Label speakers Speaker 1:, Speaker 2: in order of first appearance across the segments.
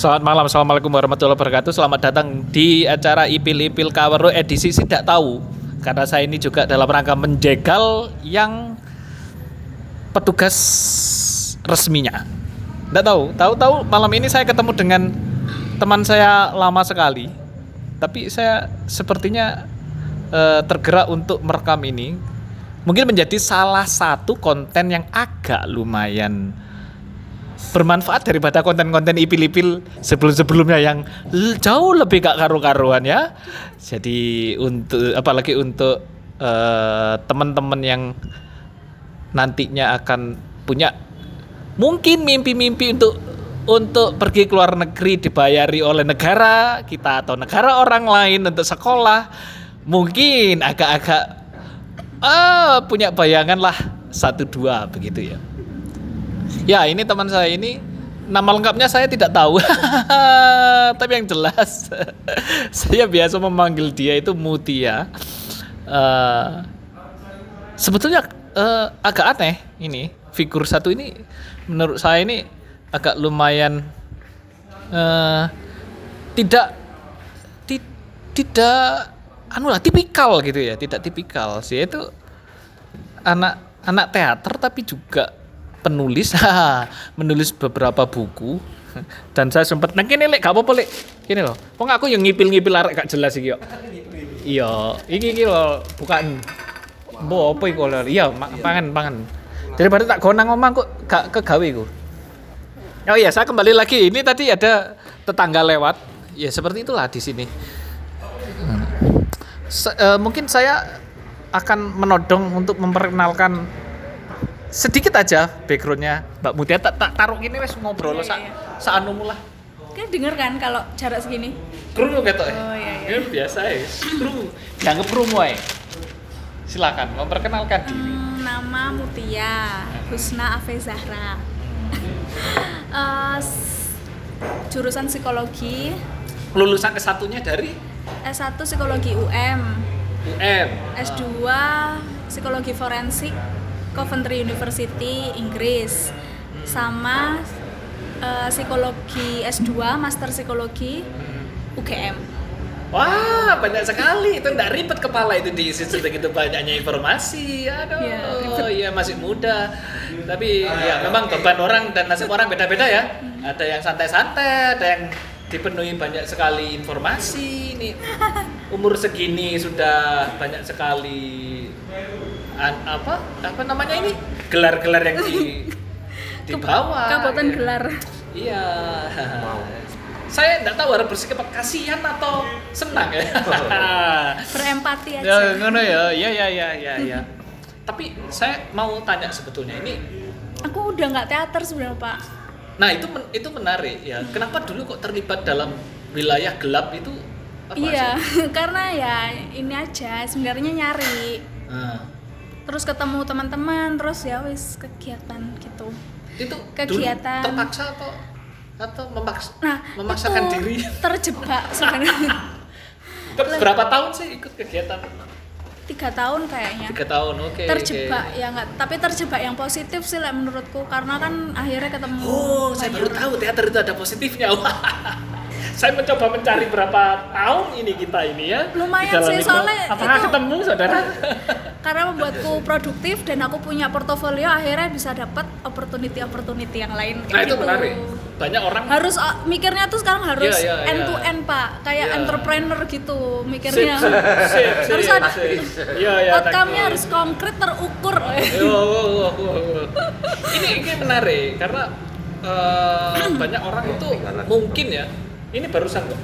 Speaker 1: Selamat malam, assalamualaikum warahmatullahi wabarakatuh. Selamat datang di acara Ipil Ipil Kawero edisi tidak tahu. Karena saya ini juga dalam rangka menjegal yang petugas resminya. Tidak tahu, tahu-tahu malam ini saya ketemu dengan teman saya lama sekali. Tapi saya sepertinya eh, tergerak untuk merekam ini. Mungkin menjadi salah satu konten yang agak lumayan bermanfaat daripada konten-konten ipil-ipil sebelum-sebelumnya yang jauh lebih gak karu-karuan ya. Jadi untuk apalagi untuk eh, teman-teman yang nantinya akan punya mungkin mimpi-mimpi untuk untuk pergi ke luar negeri dibayari oleh negara kita atau negara orang lain untuk sekolah mungkin agak-agak ah punya bayangan lah satu dua begitu ya. Ya, ini teman saya ini nama lengkapnya saya tidak tahu. Tapi yang jelas saya biasa memanggil dia itu Mutia. Eh, sebetulnya eh, agak aneh ini figur satu ini menurut saya ini agak lumayan eh, tidak ti- tidak anu lah tipikal gitu ya, tidak tipikal sih itu anak anak teater tapi juga penulis menulis beberapa buku. Dan saya sempat nah kini lek gak apa-apa lek. Kini loh kok aku yang ngipil-ngipil arek gak jelas iki yo. Iya iki iki loh bukan. Bo apa iku lho? Iya ma- pangan pangan. Daripada tak gonang ngomong kok gak kegawe iku. Oh iya, saya kembali lagi. Ini tadi ada tetangga lewat. Ya seperti itulah di sini. Se- eh, mungkin saya akan menodong untuk memperkenalkan sedikit aja backgroundnya. Mbak Mutia tak, tak taruh gini wes ngobrol
Speaker 2: Iya,
Speaker 1: sa,
Speaker 2: iya.
Speaker 1: saanumu lah.
Speaker 2: Kan denger kan kalau jarak segini?
Speaker 1: kru gitu ya
Speaker 2: Oh, iya, iya.
Speaker 1: Ini biasa ya kru. Dianggap kru ya silakan memperkenalkan diri.
Speaker 2: Hmm, nama Mutia Husna Afe Zahra. S- jurusan psikologi.
Speaker 1: Lulusan S1 nya dari?
Speaker 2: S1 psikologi UM,
Speaker 1: UM
Speaker 2: S2 psikologi forensik Coventry University Inggris, sama eh, psikologi S2 master psikologi UGM.
Speaker 1: Wah, banyak sekali. Itu enggak ribet kepala itu diisi segitu banyaknya informasi. Aduh,
Speaker 2: ribet.
Speaker 1: iya masih muda. Tapi ya memang beban orang dan nasib orang beda-beda ya. Ada yang santai-santai, ada yang dipenuhi banyak sekali informasi. Nih umur segini sudah banyak sekali apa? Apa namanya ini? Gelar-gelar yang di dibawa.
Speaker 2: Kabupaten
Speaker 1: ya.
Speaker 2: Gelar.
Speaker 1: Iya. Saya enggak tahu harus bersikap kasihan atau senang ya.
Speaker 2: Berempati aja.
Speaker 1: ya ngono ya. Iya iya iya iya iya. Tapi saya mau tanya sebetulnya ini
Speaker 2: Aku udah nggak teater sebenarnya Pak.
Speaker 1: nah itu men- itu menarik ya. Kenapa dulu kok terlibat dalam wilayah gelap itu apa
Speaker 2: iya, karena ya ini aja sebenarnya nyari.
Speaker 1: Nah,
Speaker 2: Terus ketemu teman-teman, terus ya wis kegiatan gitu.
Speaker 1: itu
Speaker 2: Kegiatan.
Speaker 1: dulu terpaksa atau atau memaksa
Speaker 2: Nah,
Speaker 1: memaksakan
Speaker 2: itu
Speaker 1: diri.
Speaker 2: terjebak sebenarnya.
Speaker 1: Terus berapa tahun sih ikut kegiatan?
Speaker 2: Tiga tahun kayaknya.
Speaker 1: Tiga tahun, oke.
Speaker 2: terjebak
Speaker 1: oke.
Speaker 2: ya nggak tapi terjebak yang positif sih lah menurutku karena kan akhirnya ketemu
Speaker 1: Oh, saya baru tahu teater itu ada positifnya. Saya mencoba mencari berapa tahun ini kita ini ya.
Speaker 2: Lumayan sih,
Speaker 1: itu.
Speaker 2: soalnya
Speaker 1: Apakah
Speaker 2: itu-
Speaker 1: ketemu saudara?
Speaker 2: karena membuatku produktif dan aku punya portofolio akhirnya bisa dapat opportunity opportunity yang lain
Speaker 1: Nah itu
Speaker 2: gitu.
Speaker 1: menarik. Banyak orang
Speaker 2: harus uh, mikirnya tuh sekarang harus
Speaker 1: Iya, iya, iya.
Speaker 2: end to end pak kayak
Speaker 1: Iya.
Speaker 2: entrepreneur gitu mikirnya
Speaker 1: sip, sip, sip,
Speaker 2: Harus ada-.
Speaker 1: Iya, iya.
Speaker 2: outcome-nya harus konkret terukur.
Speaker 1: Ini ini menarik karena eh, banyak orang itu mungkin ya. Ini barusan kok.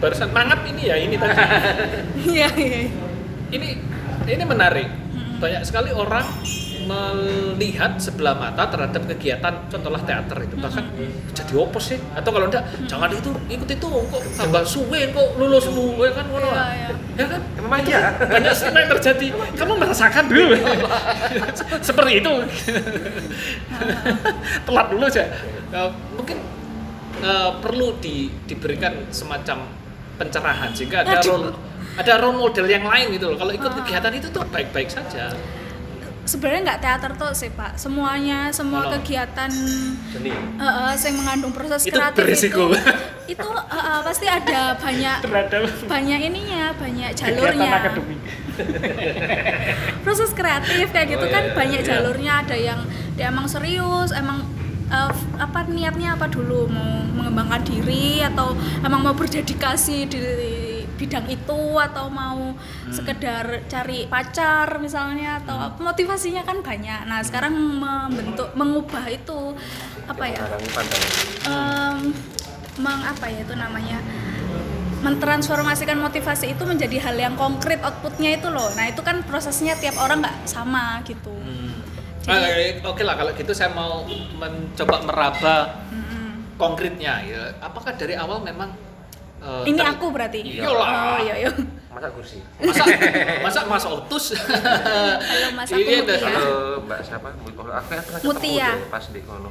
Speaker 1: Barusan mangap ini ya ini tadi.
Speaker 2: iya iya
Speaker 1: ini ini menarik. Banyak sekali orang melihat sebelah mata terhadap kegiatan contohlah teater itu. Bahkan jadi opo sih? Atau kalau enggak jangan itu ikut itu kok tambah suwe kok lulus suwe kan ngono
Speaker 2: Iya,
Speaker 1: lah.
Speaker 2: iya.
Speaker 1: ya kan?
Speaker 3: Emang iya?
Speaker 1: banyak sekali yang terjadi. Kamu merasakan? Dulu seperti itu. Telat dulu aja. Eh, mungkin eh, perlu di, diberikan semacam pencerahan sehingga ada
Speaker 2: Aduh.
Speaker 1: Ada role model yang lain gitu loh kalau ikut
Speaker 2: Ah.
Speaker 1: kegiatan itu tuh baik-baik saja
Speaker 2: sebenarnya nggak teater tuh sih pak semuanya semua
Speaker 1: Oh.
Speaker 2: kegiatan
Speaker 3: Seni.
Speaker 2: eh, eh, yang mengandung proses
Speaker 1: itu
Speaker 2: kreatif
Speaker 1: berisiko
Speaker 2: itu itu uh, uh, pasti ada banyak
Speaker 1: Terhadap
Speaker 2: banyak ininya banyak jalurnya proses kreatif kayak gitu
Speaker 1: Oh,
Speaker 2: kan
Speaker 1: iya, iya,
Speaker 2: banyak
Speaker 1: iya.
Speaker 2: jalurnya ada yang dia emang serius emang uh, apa niatnya apa dulu mau mengembangkan diri atau emang mau berdedikasi di bidang itu atau mau
Speaker 1: Hmm.
Speaker 2: sekedar cari pacar misalnya atau
Speaker 1: Hmm.
Speaker 2: motivasinya kan banyak nah sekarang membentuk mengubah itu apa ya em, meng apa ya itu namanya mentransformasikan motivasi itu menjadi hal yang konkret outputnya itu loh nah itu kan prosesnya tiap orang nggak sama gitu
Speaker 1: Hmm.
Speaker 2: Jadi-
Speaker 1: Eh, Oke lah kalau gitu saya mau mencoba meraba
Speaker 2: Mm-mm.
Speaker 1: konkretnya ya. Apakah dari awal memang eh,
Speaker 2: ini
Speaker 1: ter-
Speaker 2: aku berarti
Speaker 1: Iyalah.
Speaker 2: oh iya iya
Speaker 3: Masa kursi?
Speaker 1: masa masa Mas Otus
Speaker 2: Halo, Mas, aku
Speaker 1: Ini
Speaker 2: Mutia.
Speaker 1: ada-
Speaker 3: Halo Mbak siapa? Aku kan pernah
Speaker 2: Mutia.
Speaker 3: deh pas di kono.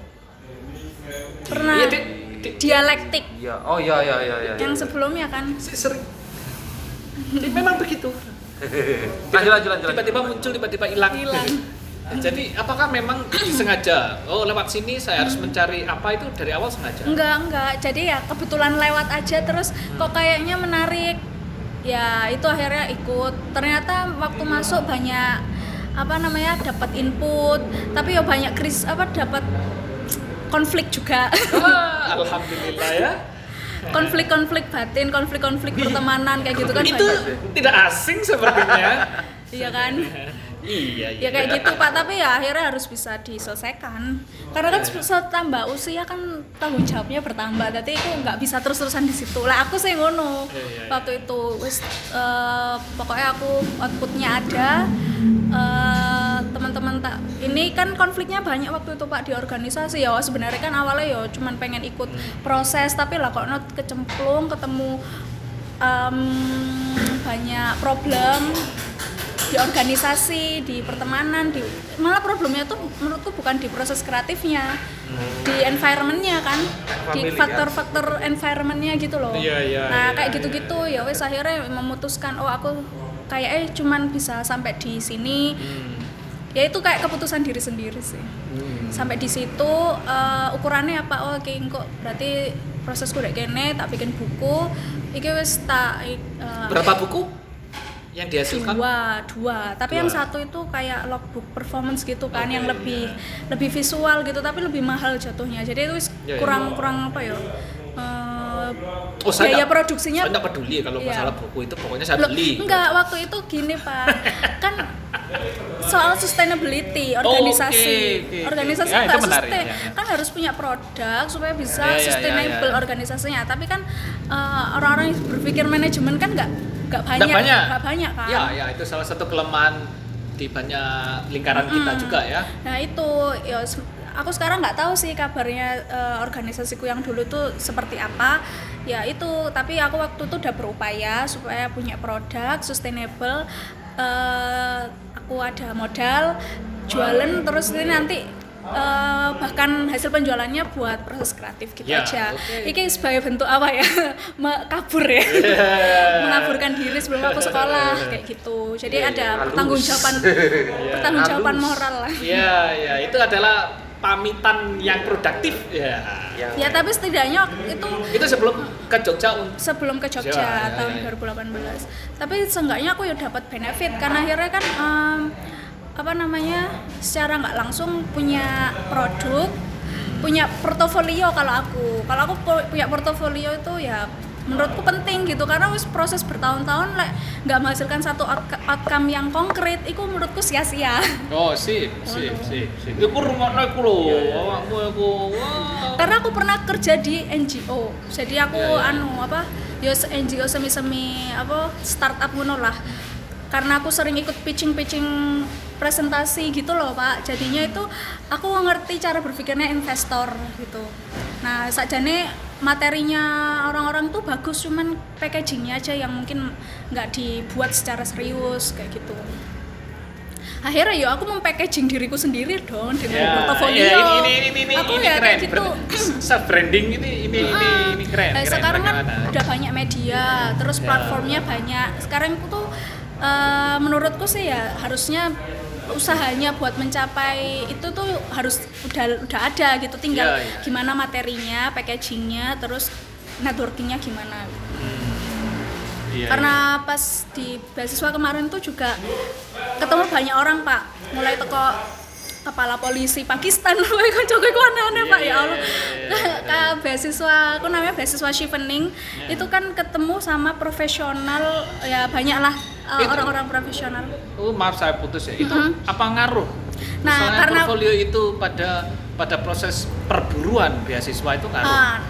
Speaker 2: pernah
Speaker 1: Iya, Dik. Dik.
Speaker 2: dialektik
Speaker 3: Iya. Oh iya iya iya iya.
Speaker 2: yang
Speaker 3: iya.
Speaker 2: sebelumnya kan
Speaker 1: Si- sering memang begitu
Speaker 3: lanjut lanjut lanjut.
Speaker 1: tiba-tiba muncul tiba-tiba hilang
Speaker 2: Hilang.
Speaker 1: jadi apakah memang sengaja? Oh lewat sini saya harus mencari apa itu? Dari awal sengaja?
Speaker 2: Enggak enggak. Jadi ya kebetulan lewat aja terus kok kayaknya menarik. Ya itu akhirnya ikut. Ternyata waktu masuk banyak apa namanya dapat input. Tapi ya banyak kris apa dapat konflik juga.
Speaker 1: Ah, alhamdulillah ya.
Speaker 2: Konflik-konflik batin konflik-konflik pertemanan kayak gitu kan
Speaker 1: itu
Speaker 2: banyak.
Speaker 1: tidak asing sepertinya
Speaker 2: iya kan
Speaker 1: iya iya
Speaker 2: ya kayak gitu pak tapi ya akhirnya harus bisa diselesaikan. Karena kan setambah usia kan tanggung jawabnya bertambah jadi aku nggak bisa terus-terusan di situ. Lah aku sih ngono
Speaker 1: Iya, iya, iya.
Speaker 2: waktu itu. Wis eh, pokoknya aku outputnya ada. Eh, teman-teman tak ini kan konfliknya banyak waktu itu pak di organisasi ya. Sebenarnya kan awalnya ya cuman pengen ikut proses tapi lah kok not kecemplung ketemu em, banyak problem di organisasi, di pertemanan, di malah problemnya tuh menurutku bukan di proses kreatifnya, di environmentnya kan, di
Speaker 3: Family,
Speaker 2: faktor-faktor environmentnya gitu loh.
Speaker 1: Iya, iya,
Speaker 2: nah
Speaker 1: iya,
Speaker 2: kayak
Speaker 1: iya.
Speaker 2: gitu-gitu ya wes akhirnya memutuskan oh aku kayaknya cuman bisa sampai di sini.
Speaker 1: Hmm.
Speaker 2: Ya itu kayak keputusan diri sendiri sih. Sampai di situ eh, ukurannya apa? Oh oke kok berarti prosesku udah kene tak bikin buku. Iki wis tak eh,
Speaker 1: berapa buku yang dihasilkan
Speaker 2: dua dua tapi yang
Speaker 1: Dua.
Speaker 2: satu itu kayak logbook performance gitu kan
Speaker 1: Oke,
Speaker 2: yang lebih
Speaker 1: iya.
Speaker 2: lebih visual gitu tapi lebih mahal jatuhnya jadi itu wis
Speaker 1: Iya,
Speaker 2: kurang kurang apa ya eh,
Speaker 1: Oh, saya
Speaker 2: biaya produksinya
Speaker 1: saya peduli kalau
Speaker 2: Iya.
Speaker 1: masalah buku itu pokoknya saya
Speaker 2: Loh,
Speaker 1: beli
Speaker 2: enggak waktu itu gini pak kan soal sustainability
Speaker 1: Oh,
Speaker 2: organisasi
Speaker 1: oke, oke, oke.
Speaker 2: organisasi
Speaker 1: Ya, itu
Speaker 2: nggak
Speaker 1: menarik,
Speaker 2: sustain
Speaker 1: ya, ya.
Speaker 2: kan harus punya produk supaya bisa
Speaker 1: Ya, ya, ya,
Speaker 2: sustainable
Speaker 1: ya, ya.
Speaker 2: organisasinya tapi kan eh, orang-orang yang berpikir manajemen kan nggak nggak banyak
Speaker 1: Nggak banyak
Speaker 2: nggak banyak kan
Speaker 1: ya ya itu salah satu kelemahan di banyak lingkaran kita
Speaker 2: Mm.
Speaker 1: juga ya
Speaker 2: Nah itu ya aku sekarang nggak tahu sih kabarnya eh, organisasiku yang dulu tuh seperti apa. Ya itu tapi aku waktu itu udah berupaya supaya punya produk sustainable. eh, aku ada modal jualan terus ini nanti eh, bahkan hasil penjualannya buat proses kreatif gitu
Speaker 1: Ya,
Speaker 2: aja.
Speaker 1: oke.
Speaker 2: Ini sebagai bentuk apa ya? Me- kabur ya. Mengaburkan diri sebelum aku sekolah kayak gitu. Jadi
Speaker 1: Iya,
Speaker 2: ada
Speaker 3: halus.
Speaker 2: pertanggungjawaban pertanggungjawaban
Speaker 3: Halus.
Speaker 2: moral lah.
Speaker 1: Iya, ya itu adalah pamitan yang produktif ya.
Speaker 3: Yang
Speaker 2: Ya tapi setidaknya itu
Speaker 1: Itu sebelum ke Jogja
Speaker 2: sebelum ke Jogja
Speaker 1: Ya, ya,
Speaker 2: tahun
Speaker 1: ya, ya.
Speaker 2: 2018. Tapi seenggaknya aku ya dapat benefit karena akhirnya kan em, apa namanya secara nggak langsung punya produk, punya portofolio kalau aku. Kalau aku pu- punya portofolio itu ya menurutku penting gitu karena wis proses bertahun-tahun lek nggak menghasilkan satu out- outcome yang konkret itu menurutku sia-sia
Speaker 1: Oh, sip, sip, sip, sip. Iku rungokno iku lho, awakmu iku. Wah.
Speaker 2: karena aku pernah kerja di NGO jadi aku
Speaker 1: Ya, ya.
Speaker 2: anu apa ya NGO semi semi apa startup ngono lah karena aku sering ikut pitching pitching presentasi gitu loh pak jadinya itu aku ngerti cara berpikirnya investor gitu nah sakjane materinya orang-orang tuh bagus cuman packagingnya aja yang mungkin nggak dibuat secara serius kayak gitu akhirnya ya aku mempackaging diriku sendiri dong dengan
Speaker 1: Ya,
Speaker 2: portofolio
Speaker 1: ya, ini ini ini ini,
Speaker 2: aku
Speaker 1: ini
Speaker 2: ya
Speaker 1: keren.
Speaker 2: kayak gitu
Speaker 1: Self branding ini ini ini ini keren.
Speaker 2: Nah,
Speaker 1: keren,
Speaker 2: sekarang kan udah banyak media, terus
Speaker 1: Ya.
Speaker 2: platformnya banyak. Sekarang itu tuh eh, menurutku sih ya harusnya usahanya buat mencapai itu tuh harus udah udah ada gitu. Tinggal
Speaker 1: Ya, ya.
Speaker 2: gimana materinya, packagingnya, terus networkingnya gimana
Speaker 1: Iya,
Speaker 2: karena pas di beasiswa kemarin tuh juga ketemu banyak orang pak mulai teko kepala polisi Pakistan kowe kancaku iku aneh-aneh pak ya Allah kayak beasiswa aku namanya beasiswa Chevening itu kan ketemu sama profesional ya banyak lah uh, orang-orang profesional
Speaker 1: Oh, maaf saya putus ya. Itu
Speaker 2: Mhm.
Speaker 1: apa ngaruh?
Speaker 2: Nah,
Speaker 1: Misalnya
Speaker 2: karena-
Speaker 1: portfolio itu pada pada proses perburuan beasiswa itu ngaruh.
Speaker 2: Ah,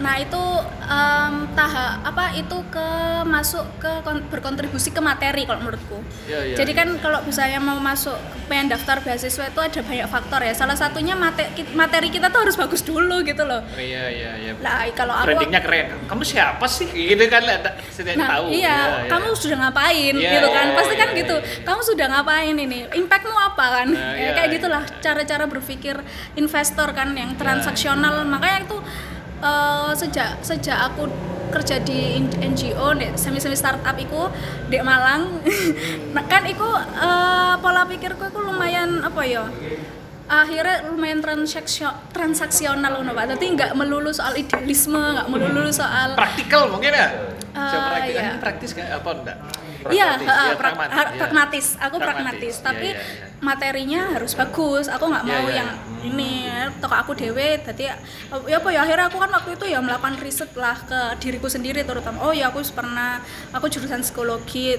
Speaker 2: nah itu em, tahap apa itu ke masuk ke kon- berkontribusi ke materi kalau menurutku.
Speaker 1: Iya, iya,
Speaker 2: Jadi kan kalau misalnya mau masuk pengen daftar beasiswa itu ada banyak faktor ya. Salah satunya mate- ki- materi kita tuh harus bagus dulu gitu loh.
Speaker 1: Oh, iya iya iya.
Speaker 2: Lah kalau aku
Speaker 1: Brandingnya keren. Kamu siapa sih? Gitu kan saya
Speaker 2: Nah,
Speaker 1: tahu.
Speaker 2: iya,
Speaker 1: iya.
Speaker 2: kamu sudah ngapain
Speaker 1: Iya,
Speaker 2: gitu kan?
Speaker 1: iya,
Speaker 2: Pasti kan
Speaker 1: iya,
Speaker 2: gitu.
Speaker 1: iya, iya.
Speaker 2: Kamu sudah ngapain ini? Impactmu apa kan?
Speaker 1: Nah,
Speaker 2: Ya,
Speaker 1: iya,
Speaker 2: kayak
Speaker 1: iya.
Speaker 2: gitulah cara-cara berpikir investor kan yang transaksional. Makanya itu eh, sejak sejak aku kerja di NGO nih semi semi startup iku di Malang nah, kan iku eh, pola pikirku iku lumayan apa ya akhirnya lumayan transaksio transaksional loh pak tapi nggak melulu soal idealisme nggak melulu soal
Speaker 1: praktikal mungkin ya?
Speaker 2: Eh,
Speaker 1: Coba praktis,
Speaker 2: iya.
Speaker 1: Ini praktis kayak apa enggak?
Speaker 2: Iya, pra-
Speaker 1: pragmatis, iya.
Speaker 2: pragmatis. Aku
Speaker 1: Pragmatis,
Speaker 2: pragmatis,
Speaker 1: iya,
Speaker 2: tapi
Speaker 1: iya, iya.
Speaker 2: materinya harus bagus. Aku nggak
Speaker 1: Iya,
Speaker 2: mau
Speaker 1: iya,
Speaker 2: yang
Speaker 1: iya.
Speaker 2: ini toko aku dewe. Tadi ya apa ya akhirnya aku kan waktu itu ya melakukan riset lah ke diriku sendiri terutama. Oh ya aku pernah aku jurusan psikologi.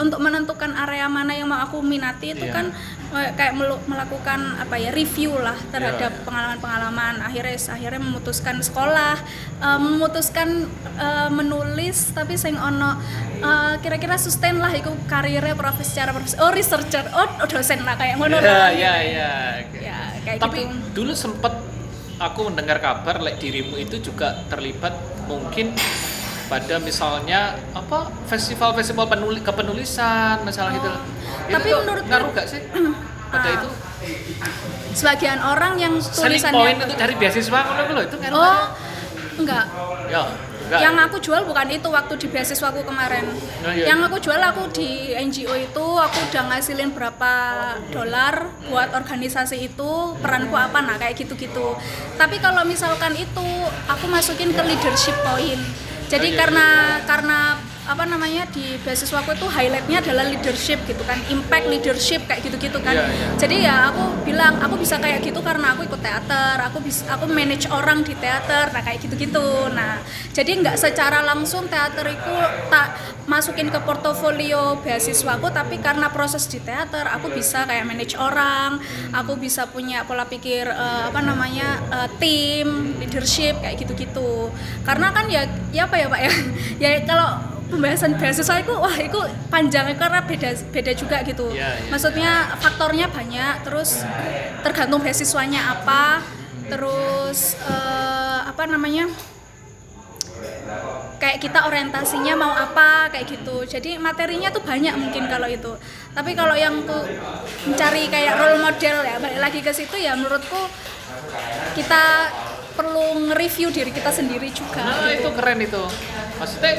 Speaker 2: Untuk menentukan area mana yang mau aku minati itu
Speaker 1: Iya.
Speaker 2: kan eh, kayak melakukan apa ya review lah terhadap
Speaker 1: Iya.
Speaker 2: pengalaman-pengalaman. Akhirnya akhirnya memutuskan sekolah, eh, memutuskan eh, menulis tapi sing ono eh, kira-kira sustain lah iku karirnya profesi secara profesi oh researcher oh dosen lah kayak ngono lah.
Speaker 1: iya iya.
Speaker 2: ya kayak
Speaker 1: Tapi
Speaker 2: gitu
Speaker 1: dulu sempet aku mendengar kabar like dirimu itu juga terlibat mungkin pada misalnya apa festival-festival penuli kepenulisan masalah gitu.
Speaker 2: Oh.
Speaker 1: Itu
Speaker 2: Tapi
Speaker 1: tuh
Speaker 2: menurutku-
Speaker 1: ngaruh gak sih? Pada
Speaker 2: Ah,
Speaker 1: itu
Speaker 2: sebagian orang yang
Speaker 1: selling
Speaker 2: tulisannya
Speaker 1: point itu dari beasiswa ku lho, itu ngaruh.
Speaker 2: oh enggak
Speaker 1: Ya, enggak.
Speaker 2: yang aku jual bukan itu waktu di beasiswaku kemarin
Speaker 1: Oh, iya.
Speaker 2: yang aku jual aku di NGO itu aku udah ngasilin berapa dolar buat organisasi itu peranku apa nah kayak gitu-gitu tapi kalau misalkan itu aku masukin ke leadership point jadi
Speaker 1: iya,
Speaker 2: karena karena apa namanya di beasiswaku itu highlightnya adalah leadership gitu kan impact leadership kayak gitu-gitu kan.
Speaker 1: Iya, iya.
Speaker 2: jadi ya aku bilang aku bisa kayak gitu karena aku ikut teater aku bisa aku manage orang di teater nah kayak gitu-gitu. Nah jadi nggak secara langsung teater itu tak masukin ke portofolio beasiswaku tapi karena proses di teater aku bisa kayak manage orang aku bisa punya pola pikir eh, apa namanya eh, tim leadership kayak gitu-gitu. Karena kan ya ya apa ya pak ya? Ya kalau pembahasan beasiswa itu wah itu panjang karena beda beda juga gitu
Speaker 1: Iya, iya.
Speaker 2: maksudnya faktornya banyak terus tergantung beasiswanya apa terus eh, apa namanya kayak kita orientasinya mau apa kayak gitu jadi materinya tuh banyak mungkin kalau itu tapi kalau yang tuh mencari kayak role model ya balik lagi ke situ ya menurutku kita perlu nge-review diri kita sendiri juga
Speaker 1: Nah,
Speaker 2: gitu.
Speaker 1: itu keren itu. Maksudnya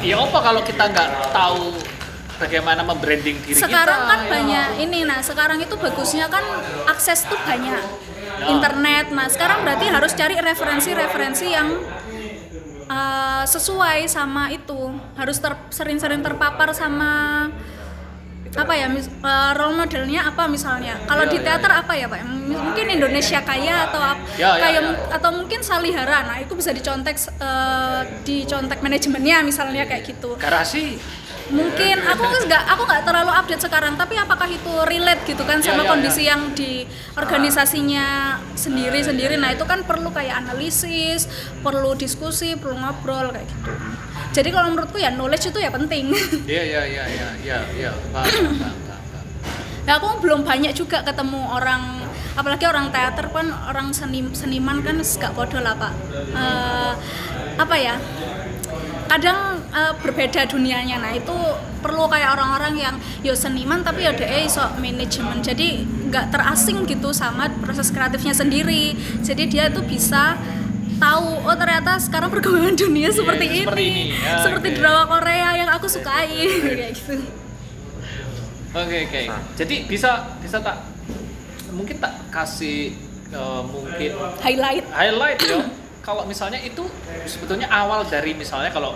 Speaker 1: ya apa kalau kita nggak tahu bagaimana membranding diri
Speaker 2: sekarang
Speaker 1: kita?
Speaker 2: kan
Speaker 1: ya.
Speaker 2: banyak ini nah sekarang itu bagusnya kan akses tuh banyak
Speaker 1: Ya.
Speaker 2: internet nah sekarang berarti harus cari referensi-referensi yang uh, sesuai sama itu harus ter- sering-sering terpapar sama apa ya mis- uh, role modelnya apa misalnya? Kalau
Speaker 1: Ya,
Speaker 2: di
Speaker 1: ya,
Speaker 2: teater apa ya pak? Mungkin Indonesia Kaya atau
Speaker 1: Ya, ya,
Speaker 2: kayak
Speaker 1: ya.
Speaker 2: atau mungkin Salihara. Nah itu bisa dicontek uh, dicontek manajemennya misalnya kayak gitu.
Speaker 1: Garasi
Speaker 2: mungkin. Aku nggak aku nggak terlalu update sekarang tapi apakah itu relate gitu kan sama
Speaker 1: Ya, ya,
Speaker 2: kondisi
Speaker 1: ya.
Speaker 2: yang di organisasinya sendiri sendiri nah itu kan perlu kayak analisis perlu diskusi perlu ngobrol kayak gitu. Jadi kalau menurutku ya knowledge itu ya penting.
Speaker 1: Iya iya iya iya iya iya. Paham.
Speaker 2: ya aku belum banyak juga ketemu orang apalagi orang teater kan orang seni seniman kan gak bodoh lah pak. Eh, apa ya? Kadang eh, berbeda dunianya. Nah itu perlu kayak orang-orang yang yo seniman tapi ya dia iso manajemen. Jadi nggak terasing gitu sama proses kreatifnya sendiri. Jadi dia tuh bisa tahu oh ternyata sekarang perkembangan dunia seperti,
Speaker 1: Iya, seperti
Speaker 2: ini,
Speaker 1: ini. Ya,
Speaker 2: seperti
Speaker 1: oke.
Speaker 2: drama Korea yang aku sukai. Kayak gitu.
Speaker 1: Oke oke. Jadi bisa bisa tak mungkin tak kasih eh, mungkin
Speaker 2: highlight.
Speaker 1: Highlight ya kalau misalnya itu sebetulnya awal dari misalnya kalau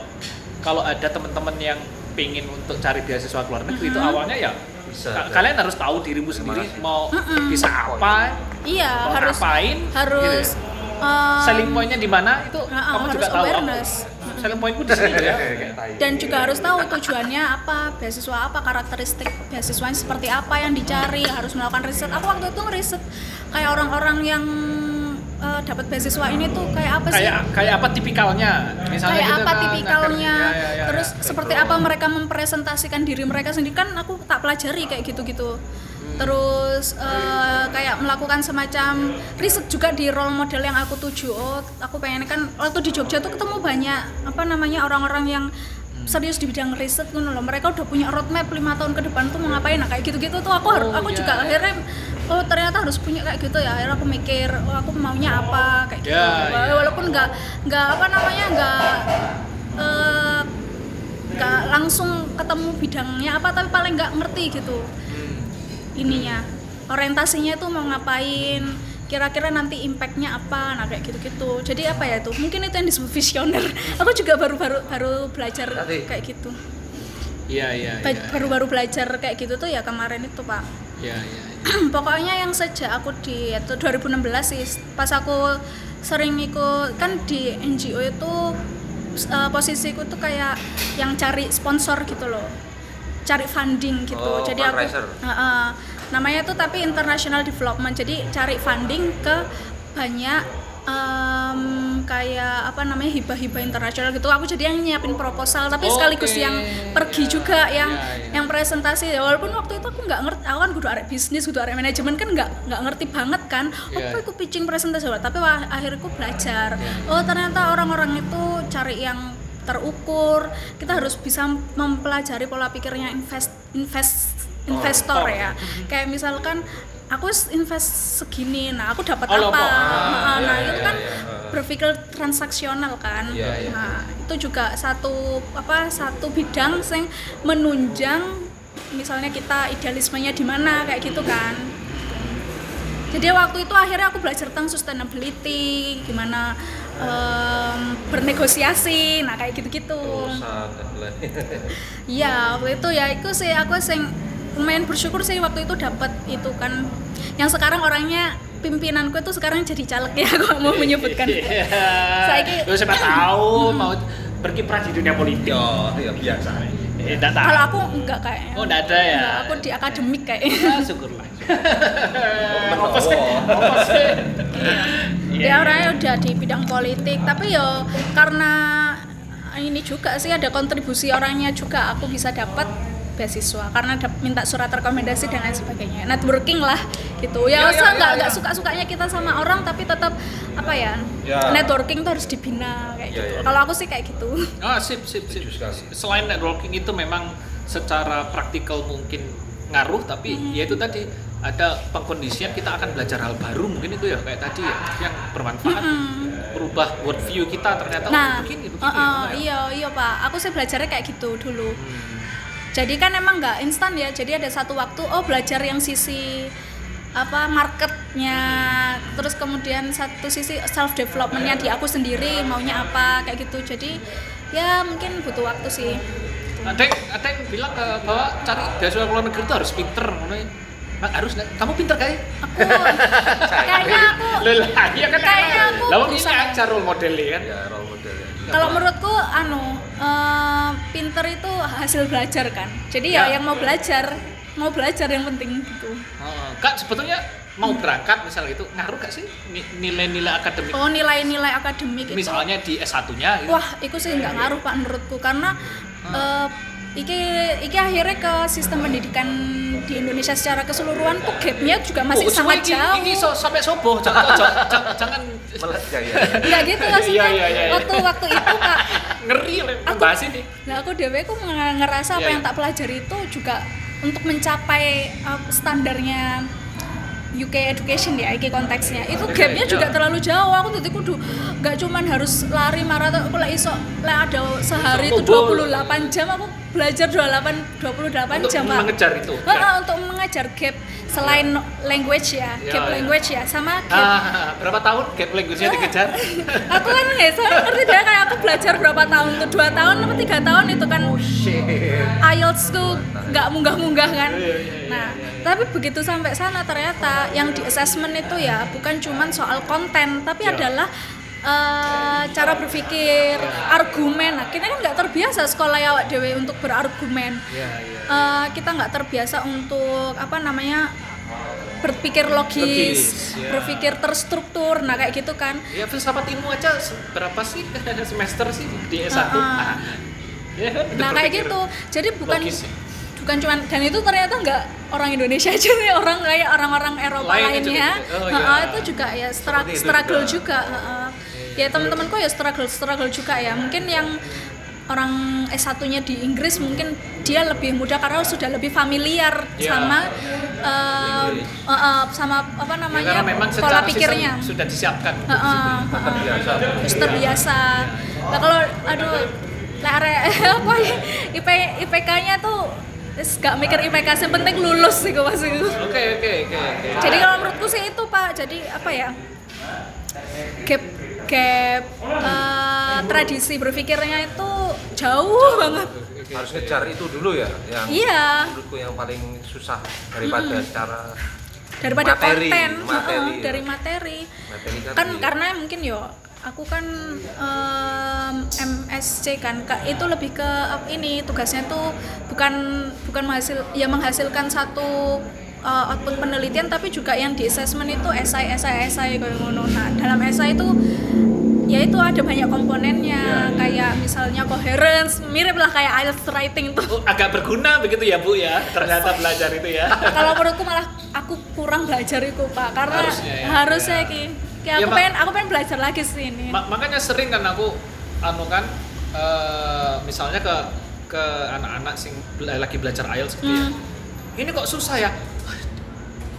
Speaker 1: kalau ada teman-teman yang pingin untuk cari beasiswa ke luar negeri itu awalnya ya
Speaker 3: Bisa,
Speaker 1: ka-
Speaker 3: ya.
Speaker 1: kalian harus tahu dirimu sendiri mau bisa apa
Speaker 2: iya
Speaker 1: mau
Speaker 2: harus
Speaker 1: ngapain
Speaker 2: harus
Speaker 1: gitu ya.
Speaker 2: em,
Speaker 1: selling pointnya di mana itu
Speaker 2: Heeh,
Speaker 1: kamu juga
Speaker 2: harus
Speaker 1: tahu.
Speaker 2: awareness.
Speaker 1: aku selling pointku di sini ya.
Speaker 2: Dan juga harus tahu tujuannya apa beasiswa apa karakteristik beasiswanya seperti apa yang dicari harus melakukan riset. Aku waktu itu ngeriset kayak orang-orang yang eh, dapat beasiswa ini tuh kayak apa sih?
Speaker 1: Kayak kayak apa tipikalnya? Misalnya
Speaker 2: kayak
Speaker 1: gitu
Speaker 2: apa
Speaker 1: kan.
Speaker 2: tipikalnya?
Speaker 1: Ya, ya, ya,
Speaker 2: terus
Speaker 1: ya.
Speaker 2: seperti apa mereka mempresentasikan diri mereka sendiri? Kan aku tak pelajari kayak gitu-gitu. Terus eh, kayak melakukan semacam riset juga di role model yang aku tuju. Oh aku pengen kan waktu di Jogja tuh ketemu banyak apa namanya orang-orang yang serius di bidang riset gitu loh mereka udah punya roadmap lima tahun ke depan tuh mau ngapain. Nah kayak gitu-gitu tuh aku harus
Speaker 1: Oh,
Speaker 2: aku
Speaker 1: iya.
Speaker 2: juga akhirnya oh ternyata harus punya kayak gitu ya. Akhirnya aku mikir oh aku maunya apa kayak gitu.
Speaker 1: Ya, iya.
Speaker 2: walaupun nggak nggak apa namanya nggak eh, nggak langsung ketemu bidangnya apa tapi paling nggak ngerti gitu ininya. Orientasinya itu mau ngapain kira-kira nanti impactnya apa? Nah kayak gitu-gitu. Jadi apa ya tuh mungkin itu yang disebut visioner. Aku juga baru-baru baru belajar
Speaker 3: Tadi.
Speaker 2: kayak gitu.
Speaker 1: Iya iya iya
Speaker 2: baru-baru belajar kayak gitu tuh ya kemarin itu pak.
Speaker 1: Iya iya
Speaker 2: pokoknya yang sejak aku di itu 2016 sih pas aku sering ikut kan di NGO itu eh, posisiku tuh kayak yang cari sponsor gitu loh. Cari funding gitu.
Speaker 3: Oh,
Speaker 2: jadi aku
Speaker 3: fundraiser.
Speaker 2: Heeh. Namanya tuh tapi international development jadi cari funding ke banyak em, kayak apa namanya hibah-hibah internasional gitu. Aku jadi yang nyiapin proposal tapi
Speaker 1: Oke.
Speaker 2: sekaligus yang pergi juga yang
Speaker 1: Ya, ya.
Speaker 2: yang presentasi. Walaupun waktu itu aku nggak ngerti aku kan kudu arek bisnis kudu arek manajemen kan nggak nggak ngerti banget kan.
Speaker 1: Iya.
Speaker 2: apa aku pitching presentasi tapi wah, akhirnya aku belajar. Oh ternyata orang-orang itu cari yang terukur. Kita harus bisa mempelajari pola pikirnya invest invest investor
Speaker 1: Oh.
Speaker 2: ya kayak misalkan aku invest segini nah aku dapat
Speaker 1: Oh,
Speaker 2: apa
Speaker 1: loh, kok.
Speaker 2: Nah,
Speaker 3: iya,
Speaker 2: nah
Speaker 3: iya,
Speaker 2: itu kan
Speaker 3: iya.
Speaker 2: berpikir transaksional kan
Speaker 3: Iya, iya.
Speaker 2: nah itu juga satu apa satu bidang yang menunjang misalnya kita idealismenya di mana kayak gitu kan jadi waktu itu akhirnya aku belajar tentang sustainability gimana em, bernegosiasi nah kayak gitu-gitu
Speaker 3: lain.
Speaker 2: Iya, waktu itu ya itu sih aku sing lumayan bersyukur sih waktu itu dapat itu kan. Yang sekarang orangnya pimpinanku itu sekarang jadi caleg ya, aku mau menyebutkan.
Speaker 1: Iya. Lu siapa tahu mau berkiprah di dunia politik.
Speaker 3: Yo, ya biasa.
Speaker 1: Eh.
Speaker 2: Kalau aku enggak kayaknya.
Speaker 1: Oh, enggak ada ya?
Speaker 2: Enggak, aku di akademik kayaknya.
Speaker 1: Ya, syukurlah.
Speaker 3: Oh,
Speaker 1: Apa sih? Apa sih? Iya,
Speaker 2: Dia orangnya udah di bidang politik, tapi yo karena ini juga sih ada kontribusi orangnya juga aku bisa dapat beasiswa karena minta surat rekomendasi dan lain sebagainya networking lah gitu
Speaker 1: Ya,
Speaker 2: ya,
Speaker 1: ya,
Speaker 2: usah
Speaker 1: ya,
Speaker 2: nggak
Speaker 1: ya.
Speaker 2: nggak suka sukanya kita sama orang tapi tetap apa ya,
Speaker 3: Ya.
Speaker 2: networking tuh harus dibina kayak
Speaker 3: Ya,
Speaker 2: gitu
Speaker 3: ya.
Speaker 2: kalau aku sih kayak gitu
Speaker 1: Ah, sip, sip, sip. Selain networking itu memang secara praktikal mungkin ngaruh, tapi
Speaker 2: Hmm.
Speaker 1: ya itu tadi ada pengkondisian kita akan belajar hal baru mungkin itu ya kayak tadi ya yang bermanfaat merubah worldview kita ternyata oh,
Speaker 2: Hmm. nah
Speaker 1: begini begini
Speaker 2: uh-uh,
Speaker 1: ya.
Speaker 2: iya iya pak aku sih belajarnya kayak gitu dulu
Speaker 1: Hmm.
Speaker 2: Jadi kan emang nggak instan ya jadi ada satu waktu oh belajar yang sisi apa marketnya terus kemudian satu sisi self developmentnya di aku sendiri maunya apa kayak gitu jadi ya mungkin butuh waktu sih
Speaker 1: ada yang, ada yang bilang ke bahwa cari beasiswa luar negeri itu harus pinter ngono ya. Nah, harus nggak? kamu pinter kayak
Speaker 2: aku kayaknya aku
Speaker 1: lah iya kan
Speaker 2: Kayaknya aku
Speaker 1: lalu ini
Speaker 2: berusaha.
Speaker 1: aja role modelnya kan
Speaker 3: Ya, role model ya.
Speaker 2: Kalau menurutku anu eh, pinter itu hasil belajar kan. Jadi ya,
Speaker 1: Ya.
Speaker 2: yang mau belajar mau belajar yang penting gitu.
Speaker 1: Oh, kak sebetulnya mau berangkat misal gitu ngaruh gak sih ni- nilai-nilai akademik?
Speaker 2: Oh nilai-nilai akademik itu?
Speaker 1: Misalnya di S1-nya gitu.
Speaker 2: Wah, itu sih nggak ngaruh pak menurutku. Karena eh, iki iki akhirnya ke sistem pendidikan di Indonesia secara keseluruhan tuh gapnya juga masih
Speaker 1: Oh,
Speaker 2: sangat
Speaker 1: ini-
Speaker 2: jauh.
Speaker 1: Ini so, sampai sobo, jangan, jangan, jangan, jangan
Speaker 3: Melet ya, ya.
Speaker 2: Nggak gitu maksudnya.
Speaker 1: Iya, iya, iya, iya.
Speaker 2: Waktu waktu itu pak,
Speaker 1: ngeri
Speaker 2: Aku-
Speaker 1: bahas ini.
Speaker 2: nah aku dewe aku nge- ngerasa apa
Speaker 1: Iya,
Speaker 2: yang
Speaker 1: iya.
Speaker 2: tak pelajari itu juga untuk mencapai eh, standarnya UK education ya, iki konteksnya itu gapnya
Speaker 1: iya.
Speaker 2: juga terlalu jauh. Aku tuh kudu nggak cuman harus lari maraton, aku lah iso lah ada sehari itu
Speaker 1: Iso ngumpul.
Speaker 2: 28 jam aku belajar 28 28
Speaker 1: Untuk
Speaker 2: jam Pak.
Speaker 1: mengejar itu.
Speaker 2: Heeh, untuk mengejar gap selain language ya,
Speaker 1: Ya,
Speaker 2: gap
Speaker 1: ya.
Speaker 2: language ya, sama gap
Speaker 1: Ah, berapa tahun gap language-nya dikejar?
Speaker 2: aku kan nggak saya ngerti deh kayak aku belajar berapa tahun tuh dua tahun atau tiga tahun itu kan
Speaker 3: Oh shit.
Speaker 2: IELTS tuh nggak munggah-munggah kan
Speaker 1: Iya, iya, iya,
Speaker 2: nah tapi begitu sampai sana ternyata yang di assessment itu ya bukan cuman soal konten tapi
Speaker 1: Iya.
Speaker 2: adalah eh, cara berpikir argumen nah kita kan nggak terbiasa sekolah ya awak dewe untuk berargumen
Speaker 1: Iya, iya.
Speaker 2: Eh, kita nggak terbiasa untuk apa namanya berpikir logis,
Speaker 1: Logis, ya.
Speaker 2: berpikir terstruktur nah kayak gitu kan
Speaker 1: Ya filsafat ilmu aja berapa sih semester sih di S1?
Speaker 2: Ah, ah.
Speaker 1: Ah. Ya
Speaker 2: nah kayak gitu jadi bukan
Speaker 1: logis ya.
Speaker 2: bukan cuman dan itu ternyata nggak orang Indonesia aja nih orang kayak orang-orang Eropa
Speaker 1: Lainnya
Speaker 2: lainnya
Speaker 1: juga. Oh, iya.
Speaker 2: itu juga ya struggle, struggle
Speaker 3: juga.
Speaker 2: juga. Ya teman-temanku ya struggle struggle juga ya mungkin yang orang S1-nya di Inggris mungkin dia lebih mudah karena sudah lebih familiar
Speaker 1: Iya.
Speaker 2: sama eh, eh, eh, sama apa
Speaker 1: Ya,
Speaker 2: namanya
Speaker 1: memang
Speaker 2: pola pikirnya
Speaker 1: sudah disiapkan untuk
Speaker 2: Heeh,
Speaker 1: situ.
Speaker 2: heeh.
Speaker 3: Terbiasa.
Speaker 2: terus terbiasa nah kalau aduh lah are- apa ya IP IPK-nya tuh gak mikir IPK yang penting lulus sih gue masih
Speaker 1: Oke oke oke oke.
Speaker 2: jadi kalau menurutku sih itu pak jadi apa ya gap gap eh, tradisi berpikirnya itu jauh banget
Speaker 3: Harus ngejar itu dulu ya, yang
Speaker 2: iya
Speaker 3: menurutku yang paling susah daripada secara
Speaker 2: daripada
Speaker 3: Materi,
Speaker 2: konten
Speaker 3: materi, ya.
Speaker 2: dari materi
Speaker 3: materi kan.
Speaker 2: kan
Speaker 3: iya.
Speaker 2: karena mungkin yo aku kan em, MSC kan Ka- itu lebih ke ini tugasnya tuh bukan bukan menghasil ya menghasilkan satu eh, output penelitian tapi juga yang di assessment itu esai esai esai kayak ngono nah dalam esai itu ya itu ada banyak komponennya kayak misalnya coherence mirip lah kayak IELTS writing tuh
Speaker 1: Oh, agak berguna begitu ya Bu ya. Ternyata belajar itu ya.
Speaker 2: kalau menurutku malah aku kurang belajar itu pak karena
Speaker 1: Harusnya ya.
Speaker 2: harusnya
Speaker 1: Ya.
Speaker 2: ki Ki,
Speaker 1: Ya,
Speaker 2: aku
Speaker 1: Mak.
Speaker 2: pengen aku pengen belajar lagi sih ini
Speaker 1: Ma- makanya sering kan aku anu kan eh, misalnya ke ke anak-anak sing bela- lagi belajar IELTS gitu ya.
Speaker 2: Hmm.
Speaker 1: Ini kok susah ya?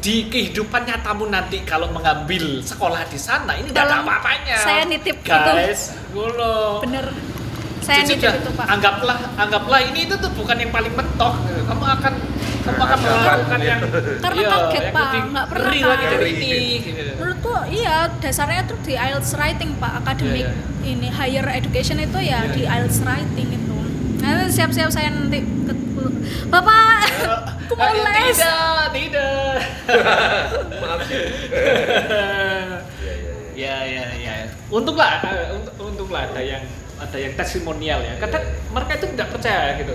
Speaker 1: Di kehidupan nyatamu nanti kalau mengambil sekolah di sana ini tidak ada apa-apanya.
Speaker 2: saya nitip itu.
Speaker 1: Guys, ngono.
Speaker 2: bener saya
Speaker 1: Cici
Speaker 2: nitip
Speaker 1: udah,
Speaker 2: itu pak
Speaker 1: Anggaplah anggaplah ini itu tuh bukan yang paling mentok. Kamu akan kamu akan melakukan yang
Speaker 2: Karena
Speaker 1: iya,
Speaker 2: kaget,
Speaker 1: yang
Speaker 2: Pak. Nggak pernah,
Speaker 1: ngeri lagi dari ini. gitu.
Speaker 2: menurutku iya dasarnya tuh di IELTS writing pak akademik
Speaker 1: Iya,
Speaker 2: ini higher education itu ya di IELTS writing itu nah siap-siap saya nanti ke, bapak aku mau
Speaker 1: Eh,
Speaker 2: les
Speaker 1: Tidak, tidak.
Speaker 3: Maaf sih. Iya, iya, iya.
Speaker 1: ya, ya, ya. Untunglah, eh, untuk, untunglah ada yang ada yang testimonial ya. Kadang mereka itu tidak percaya gitu.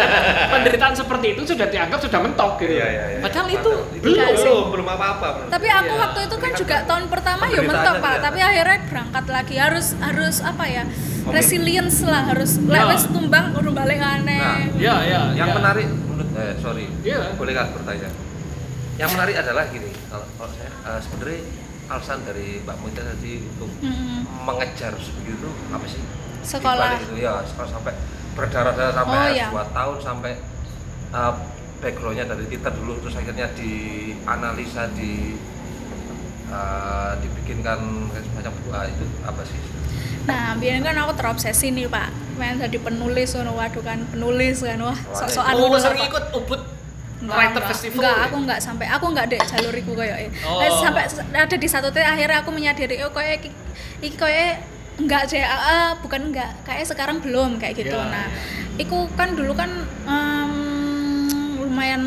Speaker 1: Penderitaan seperti itu sudah dianggap sudah mentok gitu.
Speaker 3: Iya, iya, iya.
Speaker 1: Padahal itu belum.
Speaker 2: Enggak sih.
Speaker 3: belum belum apa-apa. belum.
Speaker 2: tapi aku
Speaker 1: Iya.
Speaker 2: waktu itu kan juga tahun pertama ya mentok pak tapi akhirnya berangkat lagi harus harus apa ya resilience lah harus
Speaker 1: Ya.
Speaker 2: lewes tumbang udah balik aneh
Speaker 3: Nah,
Speaker 1: Ya, ya.
Speaker 3: yang
Speaker 1: ya.
Speaker 3: menarik menurut eh, sorry
Speaker 1: Iya.
Speaker 3: boleh nggak bertanya yang menarik adalah gini kalau, kalau saya eh, sebenarnya alasan dari Mbak Muita tadi untuk
Speaker 2: Mm-mm.
Speaker 3: mengejar begitu apa sih
Speaker 2: Sekolah.
Speaker 3: Itu ya sekolah sampai berdarah-darah sampai
Speaker 2: Oh, iya.
Speaker 3: dua tahun sampai eh, backgroundnya dari kita dulu terus akhirnya dianalisa di eh, dibikinkan semacam buku Ah, itu apa sih
Speaker 2: Nah, biasanya kan aku terobsesi nih pak, pengen jadi penulis, ngono waduh kan penulis kan wah, sok-sokan
Speaker 1: Oh,
Speaker 2: ngono,
Speaker 1: sering ikut Ubud
Speaker 2: Enggak,
Speaker 1: Writer
Speaker 2: enggak.
Speaker 1: Festival.
Speaker 2: Enggak,
Speaker 1: ya?
Speaker 2: aku enggak sampai, aku enggak dek jalur iku koyo
Speaker 1: Oh.
Speaker 2: Eh, sampai ada di satu titik akhirnya aku menyadari oh koyo iki, iki koyo enggak deh, ah, ah, bukan enggak, kayak sekarang belum kayak gitu.
Speaker 1: Ya,
Speaker 2: nah,
Speaker 1: ya.
Speaker 2: iku kan dulu kan em, lumayan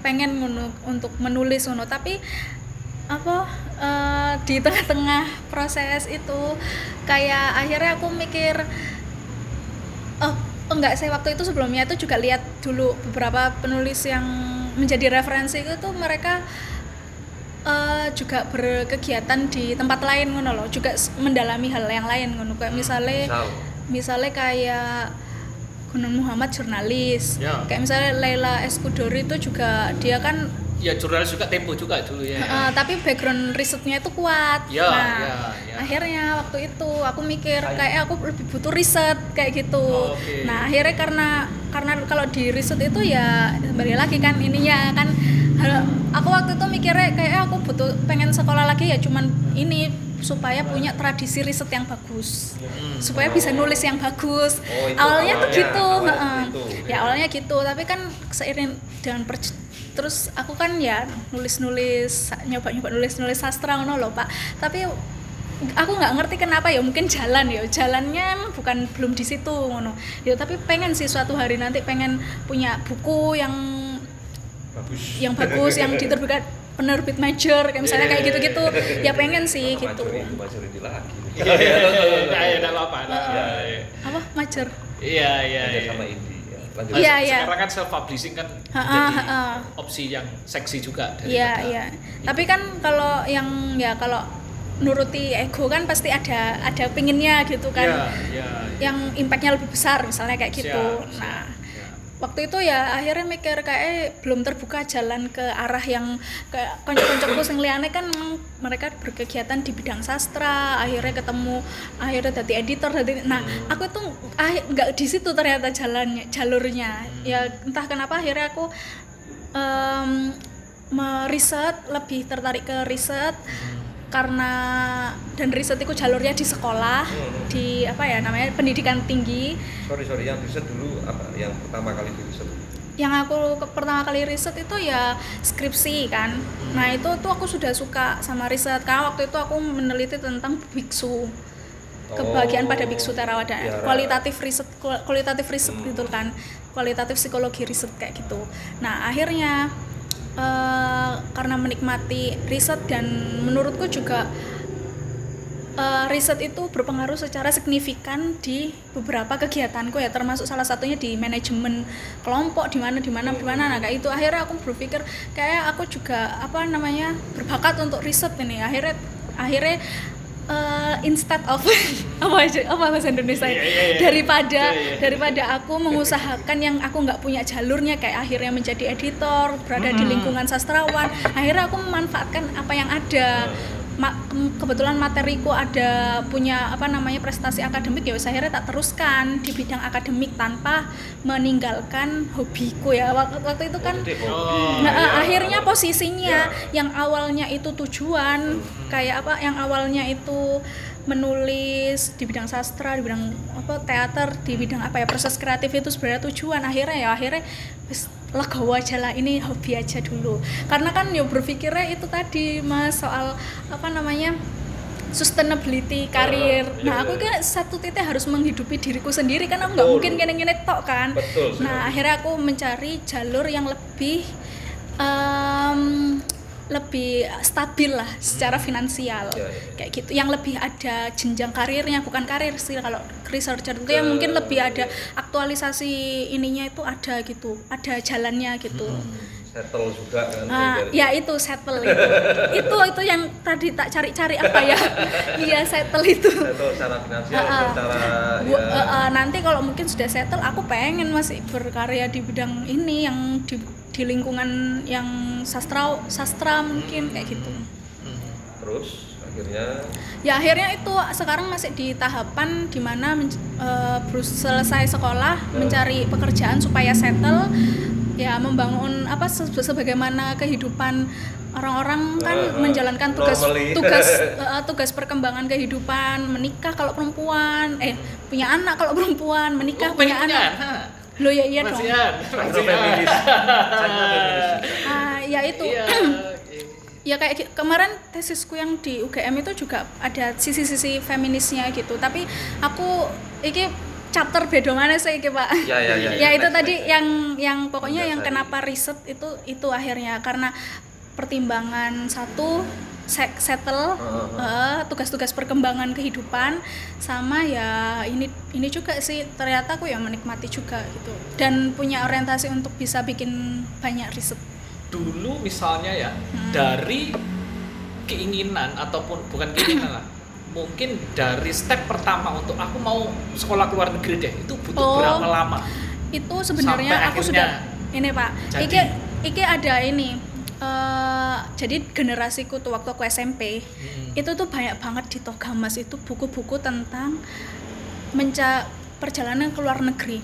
Speaker 2: pengen ngono untuk menulis ngono, tapi apa eh, di tengah-tengah proses itu kayak akhirnya aku mikir oh enggak saya waktu itu sebelumnya itu juga lihat dulu beberapa penulis yang menjadi referensi itu tuh mereka eh, juga berkegiatan di tempat lain ngono loh juga mendalami hal yang lain ngono kayak misalnya
Speaker 3: misal
Speaker 2: misalnya kayak Gunung Muhammad jurnalis
Speaker 1: Ya.
Speaker 2: kayak misalnya Laila Eskudori itu juga dia kan
Speaker 1: Ya jurnalis juga Tempo juga dulu ya.
Speaker 2: eh, tapi background risetnya itu kuat
Speaker 1: Ya,
Speaker 2: nah
Speaker 1: ya, ya.
Speaker 2: akhirnya waktu itu aku mikir kayak aku lebih butuh riset kayak gitu
Speaker 1: Oh, Oke.
Speaker 2: nah akhirnya karena karena kalau di riset itu ya kembali lagi kan ininya kan aku waktu itu mikirnya kayak aku butuh pengen sekolah lagi ya cuman ini supaya punya tradisi riset yang bagus. Supaya bisa nulis yang bagus.
Speaker 3: Oh, itu
Speaker 2: awalnya, tuh
Speaker 3: awalnya,
Speaker 2: gitu
Speaker 3: awalnya
Speaker 2: heeh.
Speaker 3: gitu.
Speaker 2: ya. Awalnya gitu tapi kan seiring dengan perj- terus aku kan ya nulis-nulis nyoba-nyoba nulis-nulis sastra ngono loh pak. Tapi aku nggak ngerti kenapa ya mungkin jalan ya jalannya emang bukan belum di situ ngono. Ya tapi pengen sih suatu hari nanti pengen punya buku yang
Speaker 3: bagus
Speaker 2: yang bagus yang diterbitkan penerbit major kayak misalnya kayak gitu-gitu ya pengen sih
Speaker 3: Sama
Speaker 2: gitu
Speaker 3: Majur itu ini lagi
Speaker 1: Iya, iya, iya, iya, enggak apa-apa.
Speaker 3: Iya, iya.
Speaker 2: apa major
Speaker 1: Iya, iya, iya.
Speaker 3: sama indie ya. lanjut
Speaker 2: Iya, iya.
Speaker 1: Sekarang kan self publishing kan
Speaker 2: Ha, ha,
Speaker 1: jadi
Speaker 2: ha, ha.
Speaker 1: opsi yang seksi juga
Speaker 2: Iya
Speaker 1: daripada
Speaker 2: iya. Tapi kan kalau yang ya kalau nuruti ego kan pasti ada ada pinginnya gitu kan.
Speaker 1: Iya, iya.
Speaker 2: Yang impactnya lebih besar misalnya kayak gitu.
Speaker 1: Siap, siap,
Speaker 2: nah. Waktu itu ya akhirnya mikir kayak eh, belum terbuka jalan ke arah yang kayak konco-koncoku sing liyane kan mereka berkegiatan di bidang sastra akhirnya ketemu akhirnya jadi editor jadi nah aku tuh ah, nggak di situ ternyata jalannya jalurnya. Ya entah kenapa akhirnya aku em, meriset lebih tertarik ke riset karena dan riset itu jalurnya di sekolah
Speaker 3: Hmm.
Speaker 2: di apa ya namanya pendidikan tinggi.
Speaker 3: Sorry sorry yang riset dulu apa? Yang pertama kali di riset?
Speaker 2: Yang aku ke- pertama kali riset itu ya skripsi kan. Nah itu tuh aku sudah suka sama riset karena waktu itu aku meneliti tentang biksu kebahagiaan pada biksu Theravada.
Speaker 3: ya,
Speaker 2: kualitatif riset kual- kualitatif riset gitu kan. Kualitatif psikologi riset kayak gitu. Nah akhirnya eh, karena menikmati riset dan menurutku juga eh, riset itu berpengaruh secara signifikan di beberapa kegiatanku ya termasuk salah satunya di manajemen kelompok di mana di mana di mana. Nah itu. Akhirnya aku berpikir kayak aku juga apa namanya berbakat untuk riset ini. Akhirnya akhirnya eh, instead of apa aja- apa bahasa Indonesia ya?
Speaker 1: Iya, iya, iya.
Speaker 2: daripada
Speaker 1: Iya, iya.
Speaker 2: daripada aku mengusahakan yang aku nggak punya jalurnya kayak akhirnya menjadi editor berada di lingkungan sastrawan akhirnya aku memanfaatkan apa yang ada Ma- ke- kebetulan materiku ada punya apa namanya prestasi akademik ya wes akhirnya tak teruskan di bidang akademik tanpa meninggalkan hobiku ya. Waktu, waktu itu kan
Speaker 3: jadi
Speaker 1: Oh,
Speaker 2: Nah,
Speaker 1: iya.
Speaker 2: akhirnya posisinya
Speaker 3: Ya.
Speaker 2: yang awalnya itu tujuan kayak apa yang awalnya itu menulis di bidang sastra, di bidang apa teater, di bidang apa ya proses kreatif itu sebenarnya tujuan. Akhirnya ya akhirnya legowo aja lah ini hobi aja dulu. Karena kan yo berpikirnya itu tadi Mas soal apa namanya sustainability karir.
Speaker 3: iya,
Speaker 2: Nah, aku
Speaker 3: iya.
Speaker 2: kan satu titik harus menghidupi diriku sendiri kan aku nggak mungkin gini-gini tok kan.
Speaker 3: Betul.
Speaker 2: Nah, akhirnya aku mencari jalur yang lebih em, lebih stabil lah secara finansial.
Speaker 3: Ya, ya.
Speaker 2: kayak gitu. Yang lebih ada jenjang karirnya bukan karir sih kalau researcher itu
Speaker 3: Ya.
Speaker 2: yang mungkin lebih ada aktualisasi ininya itu ada gitu ada jalannya gitu
Speaker 3: settle juga kan
Speaker 2: Nah, ya itu settle itu. Itu itu yang tadi tak cari-cari apa ya? Iya settle itu.
Speaker 3: Settle secara finansial
Speaker 2: Ah, ah.
Speaker 3: secara ya,
Speaker 2: eh, eh, nanti kalau mungkin sudah settle aku pengen masih berkarya di bidang ini yang di, di lingkungan yang sastra sastra mungkin kayak gitu.
Speaker 3: Terus akhirnya?
Speaker 2: Ya akhirnya itu sekarang masih di tahapan di mana men, eh, selesai sekolah mencari pekerjaan supaya settle ya membangun apa se- sebagaimana kehidupan orang-orang kan
Speaker 3: eh,
Speaker 2: menjalankan tugas
Speaker 3: normally.
Speaker 2: tugas eh, tugas perkembangan kehidupan menikah kalau perempuan eh punya anak kalau perempuan menikah
Speaker 1: Oh,
Speaker 2: punya anak. Lo ya iya dong. Ah ya itu.
Speaker 1: Iya.
Speaker 2: ya kayak kemarin tesisku yang di UGM itu juga ada sisi-sisi feminisnya gitu. Tapi aku ini chapter beda mana sih iki pak
Speaker 3: Ya, ya, ya,
Speaker 2: ya
Speaker 3: ya.
Speaker 2: itu
Speaker 3: Next,
Speaker 2: tadi
Speaker 3: next.
Speaker 2: yang yang pokoknya yang kenapa riset itu itu akhirnya karena pertimbangan satu se- settle
Speaker 3: Heeh,
Speaker 2: eh, tugas-tugas perkembangan kehidupan sama ya ini ini juga sih ternyata aku ya menikmati juga gitu dan punya orientasi untuk bisa bikin banyak riset
Speaker 1: dulu misalnya ya
Speaker 2: Hmm.
Speaker 1: dari keinginan ataupun bukan keinginan lah mungkin dari step pertama untuk aku mau sekolah ke luar negeri deh itu butuh
Speaker 2: Oh.
Speaker 1: berapa lama
Speaker 2: itu sebenarnya aku sudah ini pak
Speaker 1: jadi.
Speaker 2: iki iki ada ini eh, jadi generasiku tuh waktu aku SMP
Speaker 1: Hmm.
Speaker 2: itu tuh banyak banget di Togamas itu buku-buku tentang menca perjalanan ke luar negeri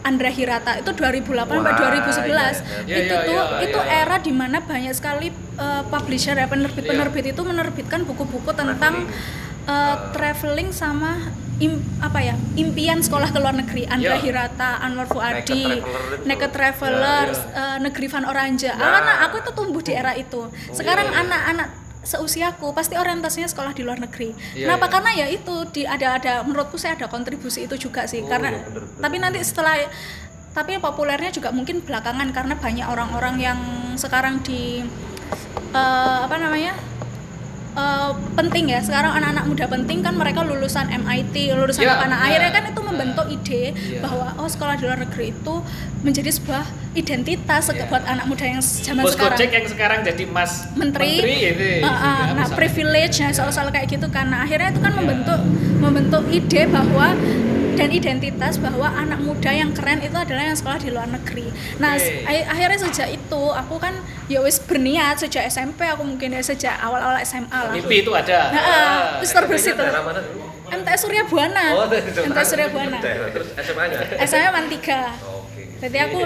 Speaker 2: Andra Hirata itu 2008 sampai
Speaker 3: Wah,
Speaker 2: 2011
Speaker 3: iya, iya.
Speaker 1: Iya,
Speaker 2: itu
Speaker 1: iya,
Speaker 2: tuh
Speaker 1: iya,
Speaker 2: itu
Speaker 1: iya.
Speaker 2: era di mana banyak sekali uh, publisher ya penerbit-penerbit itu menerbitkan buku-buku tentang uh, traveling sama im- apa ya impian sekolah ke luar negeri Andra
Speaker 1: Iya.
Speaker 2: Hirata Anwar Fuadi
Speaker 3: Naked Traveler itu.
Speaker 2: Naked Travelers uh, Negeri Van Oranje
Speaker 3: Nah.
Speaker 2: karena aku itu tumbuh di era itu sekarang anak-anak seusiaku pasti orientasinya sekolah di luar negeri.
Speaker 1: Iya,
Speaker 2: Kenapa?
Speaker 1: iya.
Speaker 2: Karena ya itu di ada ada menurutku saya ada kontribusi itu juga sih
Speaker 3: Oh,
Speaker 2: karena
Speaker 3: iya, bener, bener.
Speaker 2: tapi nanti setelah tapi populernya juga mungkin belakangan karena banyak orang-orang yang sekarang di eh, apa namanya eh, penting ya sekarang anak-anak muda penting kan mereka lulusan MIT lulusan apa nah
Speaker 1: ya.
Speaker 2: akhirnya kan itu membentuk ide
Speaker 1: Iya.
Speaker 2: bahwa oh sekolah di luar negeri itu menjadi sebuah identitas
Speaker 1: Iya.
Speaker 2: buat anak muda yang zaman
Speaker 1: Bos
Speaker 2: sekarang
Speaker 1: Gojek yang sekarang jadi Mas
Speaker 2: menteri,
Speaker 1: ini.
Speaker 2: Uh, uh, nah
Speaker 1: bisa.
Speaker 2: privilege nah soal-soal kayak gitu nah akhirnya itu kan membentuk membentuk ide bahwa dan identitas bahwa anak muda yang keren itu adalah yang sekolah di luar negeri. Nah, a- akhirnya sejak itu aku kan ya wis berniat sejak SMP aku mungkin ya sejak awal-awal SMA lah.
Speaker 1: Mimpi itu ada.
Speaker 2: Nah, uh,
Speaker 3: daerah mana dulu?
Speaker 2: MTS Surya Buana.
Speaker 3: Oh,
Speaker 2: MTS Surya Buana.
Speaker 3: Terus SMA-nya?
Speaker 2: SMA man 3.
Speaker 3: Oke.
Speaker 2: Jadi aku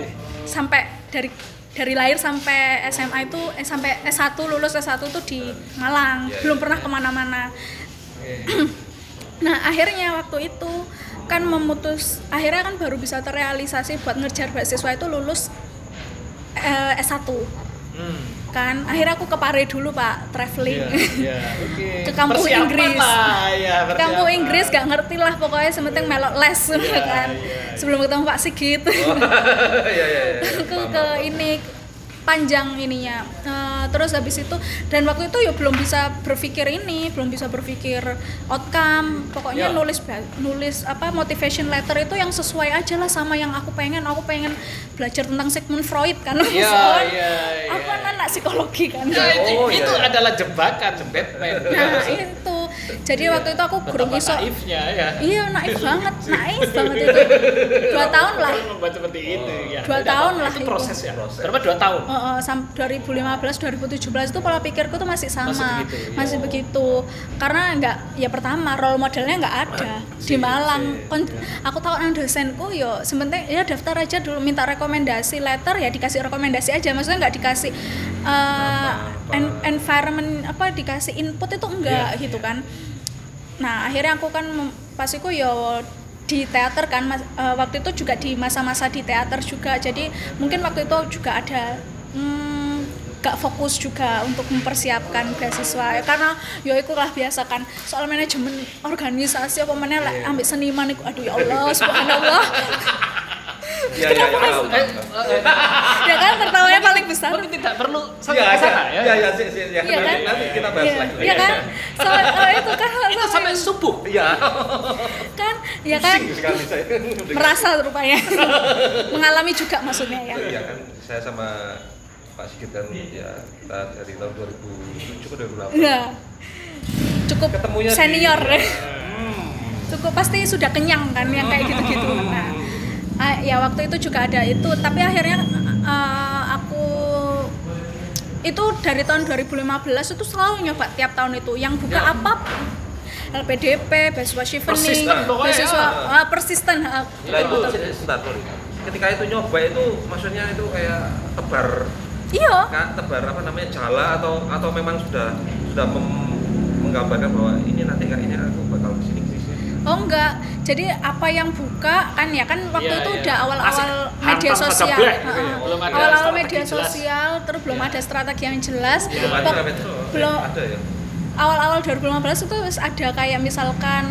Speaker 2: sampai dari dari lahir sampai SMA itu eh, sampai S1 lulus S1 tuh di Malang,
Speaker 3: Iya,
Speaker 2: belum
Speaker 3: iya,
Speaker 2: pernah
Speaker 3: iya.
Speaker 2: ke mana-mana. nah akhirnya waktu itu kan memutus, akhirnya kan baru bisa terrealisasi buat ngejar beasiswa itu lulus eh, S1
Speaker 1: Hmm.
Speaker 2: kan. Akhirnya aku ke Pare dulu pak, traveling.
Speaker 1: Iya, iya, oke.
Speaker 2: Ke kampung
Speaker 1: Persiapan
Speaker 2: Inggris.
Speaker 1: Lah, ya,
Speaker 2: Ke kampung. Inggris gak ngerti lah pokoknya sementing melok les
Speaker 1: Iya,
Speaker 2: kan.
Speaker 1: iya,
Speaker 2: Sebelum ketemu Pak Sigit.
Speaker 3: Iya, iya, iya.
Speaker 2: ke,
Speaker 3: Paham,
Speaker 2: ke
Speaker 3: paham.
Speaker 2: ini panjang ininya Eh, terus habis itu dan waktu itu ya belum bisa berpikir ini belum bisa berpikir outcome pokoknya
Speaker 1: Ya.
Speaker 2: nulis nulis apa motivation letter itu yang sesuai aja lah sama yang aku pengen aku pengen belajar tentang Sigmund Freud kan
Speaker 1: Iya,
Speaker 2: Soalnya
Speaker 1: iya,
Speaker 2: aku kan anak psikologi kan
Speaker 1: Ya, itu,
Speaker 3: Oh, iya,
Speaker 1: itu
Speaker 3: iya.
Speaker 1: adalah jebakan Batman.
Speaker 2: nah itu jadi waktu itu aku gurung
Speaker 1: Betapa
Speaker 2: iso
Speaker 1: naifnya ya.
Speaker 2: iya naif banget naif banget itu dua tahun lah
Speaker 1: Orang membuat seperti itu ya.
Speaker 2: Dua tahun lah
Speaker 1: itu
Speaker 2: itu.
Speaker 1: proses ya.
Speaker 3: Proses.
Speaker 1: Berapa dua tahun?
Speaker 2: Sam 2015 2017 itu pola pikirku tuh masih sama
Speaker 1: Masih begitu, ya.
Speaker 2: masih begitu. Karena nggak ya pertama role modelnya nggak ada di Malang. Kon- aku tahu nang dosenku yo sementing ya daftar aja dulu minta rekomendasi letter ya dikasih rekomendasi aja. Maksudnya nggak dikasih uh, en- environment apa dikasih input itu enggak
Speaker 1: Iya,
Speaker 2: gitu
Speaker 1: iya.
Speaker 2: kan. Nah akhirnya aku kan mem- pas itu yo di teater kan mas- eh, waktu itu juga di masa-masa di teater juga. Jadi mungkin waktu itu juga ada hmm, gak fokus juga untuk mempersiapkan beasiswa ya, karena yo iku lah biasa kan soal manajemen organisasi apa mana lah ambil seniman iku aduh ya Allah subhanallah
Speaker 3: Iya, iya, iya, paham,
Speaker 1: Eh,
Speaker 3: paham.
Speaker 1: eh,
Speaker 2: ya kan tertawanya paling besar
Speaker 1: Berarti tidak perlu
Speaker 3: Iya,
Speaker 1: sampai ke sana ya.
Speaker 3: Iya, iya, sih, sih, ya.
Speaker 2: Iya kan?
Speaker 3: Nanti kita bahas
Speaker 2: Iya,
Speaker 3: lagi.
Speaker 2: iya kan sampai oh, itu kan
Speaker 1: Itu sampai subuh.
Speaker 3: Iya.
Speaker 2: kan ya kan
Speaker 3: Pusing sekali saya.
Speaker 2: merasa rupanya mengalami juga maksudnya ya
Speaker 3: Iya kan, saya sama Pak Sigit kan ya kita dari tahun 2007 ke 2008.
Speaker 2: Iya. Cukup
Speaker 3: Ketemunya di-
Speaker 2: senior.
Speaker 3: Hmm.
Speaker 2: Cukup pasti sudah kenyang kan yang kayak gitu-gitu. Nah, ah, ya waktu itu juga ada itu, tapi akhirnya eh, aku itu dari tahun 2015 itu selalu nyoba tiap tahun itu yang buka
Speaker 1: Ya.
Speaker 2: apa LPDP, beasiswa chevening,
Speaker 1: pokoknya
Speaker 2: beasiswa
Speaker 1: ya.
Speaker 2: ah, persisten ah,
Speaker 3: Nah itu sebentar. Ketika itu nyoba itu maksudnya itu kayak tebar
Speaker 2: Iya.
Speaker 3: Kak, tebar apa namanya jala atau atau memang sudah sudah mem- menggambarkan bahwa ini nanti kayaknya aku bakal ke sini ke sini.
Speaker 2: Oh enggak, jadi apa yang buka kan ya kan waktu
Speaker 1: Iya,
Speaker 2: itu
Speaker 1: iya.
Speaker 2: udah awal-awal media sosial.
Speaker 1: Belum ada
Speaker 2: awal-awal media
Speaker 1: jelas.
Speaker 2: sosial, terus belum
Speaker 1: Iya.
Speaker 2: ada strategi yang jelas.
Speaker 1: Iya.
Speaker 3: Belum ada itu.
Speaker 2: belum
Speaker 3: ada ya.
Speaker 2: awal-awal 2015 itu ada kayak misalkan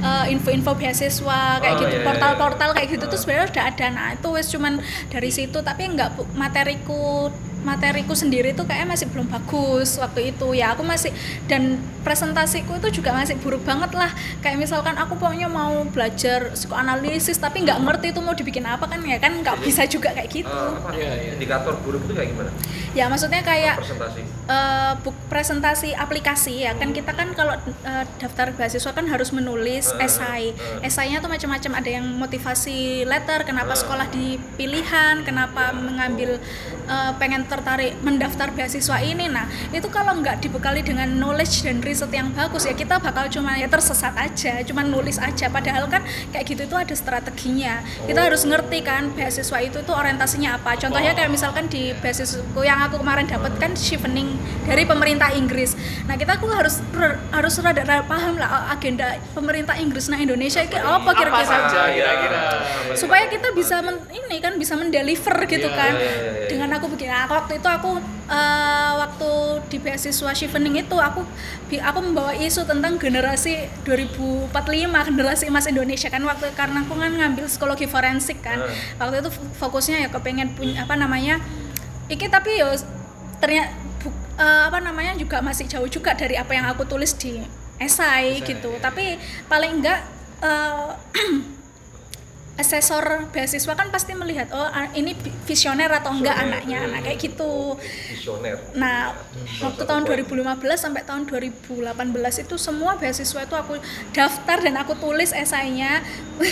Speaker 2: eh, info-info beasiswa kayak
Speaker 3: Oh,
Speaker 2: gitu,
Speaker 3: iya, iya,
Speaker 2: portal-portal
Speaker 3: iya.
Speaker 2: kayak gitu tuh sebenarnya udah ada. Nah itu wis cuman dari situ, tapi enggak bu- materiku materiku sendiri tuh kayaknya masih belum bagus waktu itu ya aku masih dan presentasiku itu juga masih buruk banget lah kayak misalkan aku pokoknya mau belajar psikoanalisis tapi nggak ngerti itu mau dibikin apa kan ya kan nggak bisa juga kayak gitu
Speaker 3: apa,
Speaker 1: Iya, iya.
Speaker 3: Indikator buruk itu kayak gimana?
Speaker 2: ya maksudnya kayak
Speaker 3: Presentasi.
Speaker 2: eh, buk presentasi aplikasi ya kan kita kan kalau eh, daftar beasiswa kan harus menulis
Speaker 3: Eh,
Speaker 2: esai
Speaker 3: eh.
Speaker 2: esainya tuh macam-macam ada yang motivasi letter kenapa
Speaker 3: Eh.
Speaker 2: sekolah di pilihan kenapa mengambil eh, pengen tertarik mendaftar beasiswa ini. Nah itu kalau nggak dibekali dengan knowledge dan riset yang bagus ya kita bakal cuma ya tersesat aja cuma nulis aja. Padahal kan kayak gitu itu ada strateginya. Kita harus ngerti kan beasiswa itu tuh orientasinya apa. Contohnya kayak misalkan di beasiswa yang aku kemarin dapat kan chevening dari pemerintah Inggris. Nah kita aku harus harus rada, rada paham lah agenda pemerintah Inggris. Nah Indonesia itu apa kira-kira? supaya kita bisa men- ini kan bisa mendeliver gitu
Speaker 1: Iya,
Speaker 2: kan.
Speaker 3: iya, iya,
Speaker 2: dengan aku begini nah, waktu itu aku eh, waktu di beasiswa chevening itu aku aku membawa isu tentang generasi 2045 generasi emas Indonesia kan waktu karena aku kan ngambil psikologi forensik kan
Speaker 3: Hmm.
Speaker 2: waktu itu fokusnya ya kepengen punya apa namanya iki tapi yo ternyata apa namanya juga masih jauh juga dari apa yang aku tulis di esai
Speaker 1: Esai,
Speaker 2: gitu
Speaker 1: iya.
Speaker 2: tapi paling enggak eh, asesor beasiswa kan pasti melihat oh ini vi- visioner atau enggak
Speaker 3: Visioner,
Speaker 2: anaknya
Speaker 3: hmm.
Speaker 2: nah kayak gitu.
Speaker 3: Visioner.
Speaker 2: Nah
Speaker 3: Salah
Speaker 2: waktu tahun
Speaker 3: poin.
Speaker 2: 2015 sampai tahun 2018 itu semua beasiswa itu aku daftar dan aku tulis esainya.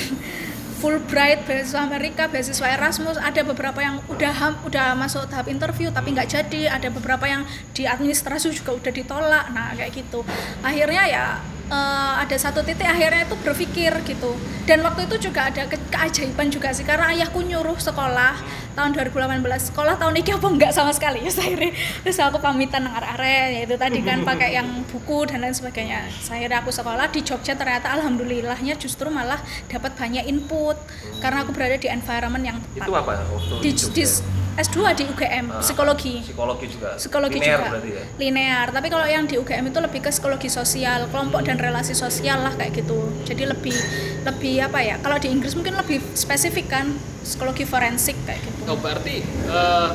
Speaker 2: Fulbright, beasiswa Amerika, beasiswa Erasmus, ada beberapa yang udah ham- udah masuk tahap interview tapi nggak jadi, ada beberapa yang di administrasi juga udah ditolak, nah kayak gitu. Akhirnya ya eh, ada satu titik akhirnya itu berpikir gitu. Dan waktu itu juga ada ke- keajaiban juga sih karena ayahku nyuruh sekolah tahun 2018 sekolah tahun ini apa enggak sama sekali? Ya akhirnya terus aku pamitan arek ya itu tadi kan pakai yang buku dan lain sebagainya. Saya aku sekolah di Jogja ternyata alhamdulillahnya justru malah dapat banyak input karena aku berada di environment yang tepat.
Speaker 3: Itu apa? Waktu
Speaker 2: di,
Speaker 3: Jogja?
Speaker 2: di S2 di UGM
Speaker 3: Ah,
Speaker 2: psikologi.
Speaker 3: psikologi juga.
Speaker 2: Psikologi
Speaker 3: Linear
Speaker 2: juga.
Speaker 3: berarti ya?
Speaker 2: Linear. Tapi kalau yang di UGM itu lebih ke psikologi sosial kelompok dan relasi sosial lah kayak gitu. Jadi lebih lebih apa ya kalau di Inggris mungkin lebih spesifik kan psikologi forensik kayak gitu.
Speaker 1: Oh berarti eh,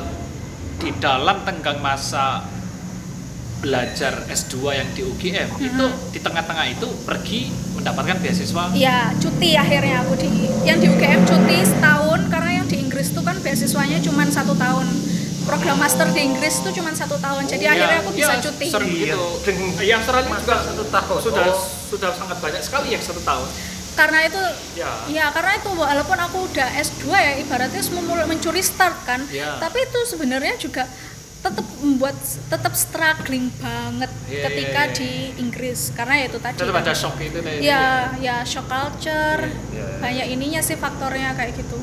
Speaker 1: di dalam tenggang masa belajar S2 yang di UGM itu di tengah-tengah itu pergi mendapatkan beasiswa?
Speaker 2: Iya, cuti akhirnya aku di yang di UGM cuti setahun karena yang di Inggris tuh kan beasiswanya cuma satu tahun. Program master di Inggris tuh cuma satu tahun, jadi
Speaker 1: Ya,
Speaker 2: akhirnya aku bisa
Speaker 1: ya,
Speaker 2: cuti.
Speaker 1: sering
Speaker 3: Iya,
Speaker 1: gitu.
Speaker 3: dengan
Speaker 1: Yang Australia juga
Speaker 3: satu tahun.
Speaker 1: sudah
Speaker 3: Oh.
Speaker 1: sudah sangat banyak sekali yang satu tahun.
Speaker 2: Karena itu,
Speaker 1: Ya.
Speaker 2: ya karena itu walaupun aku udah S2 ya ibaratnya memulai mencuri start kan,
Speaker 1: Ya.
Speaker 2: tapi itu sebenarnya juga tetap membuat tetap struggling banget
Speaker 1: Iya,
Speaker 2: ketika
Speaker 1: iya, iya.
Speaker 2: di Inggris karena ya itu tadi.
Speaker 1: Tetap
Speaker 2: kan.
Speaker 1: ada shock itu tadi.
Speaker 2: ya ya shock culture
Speaker 3: Iya, iya.
Speaker 2: banyak ininya sih faktornya kayak gitu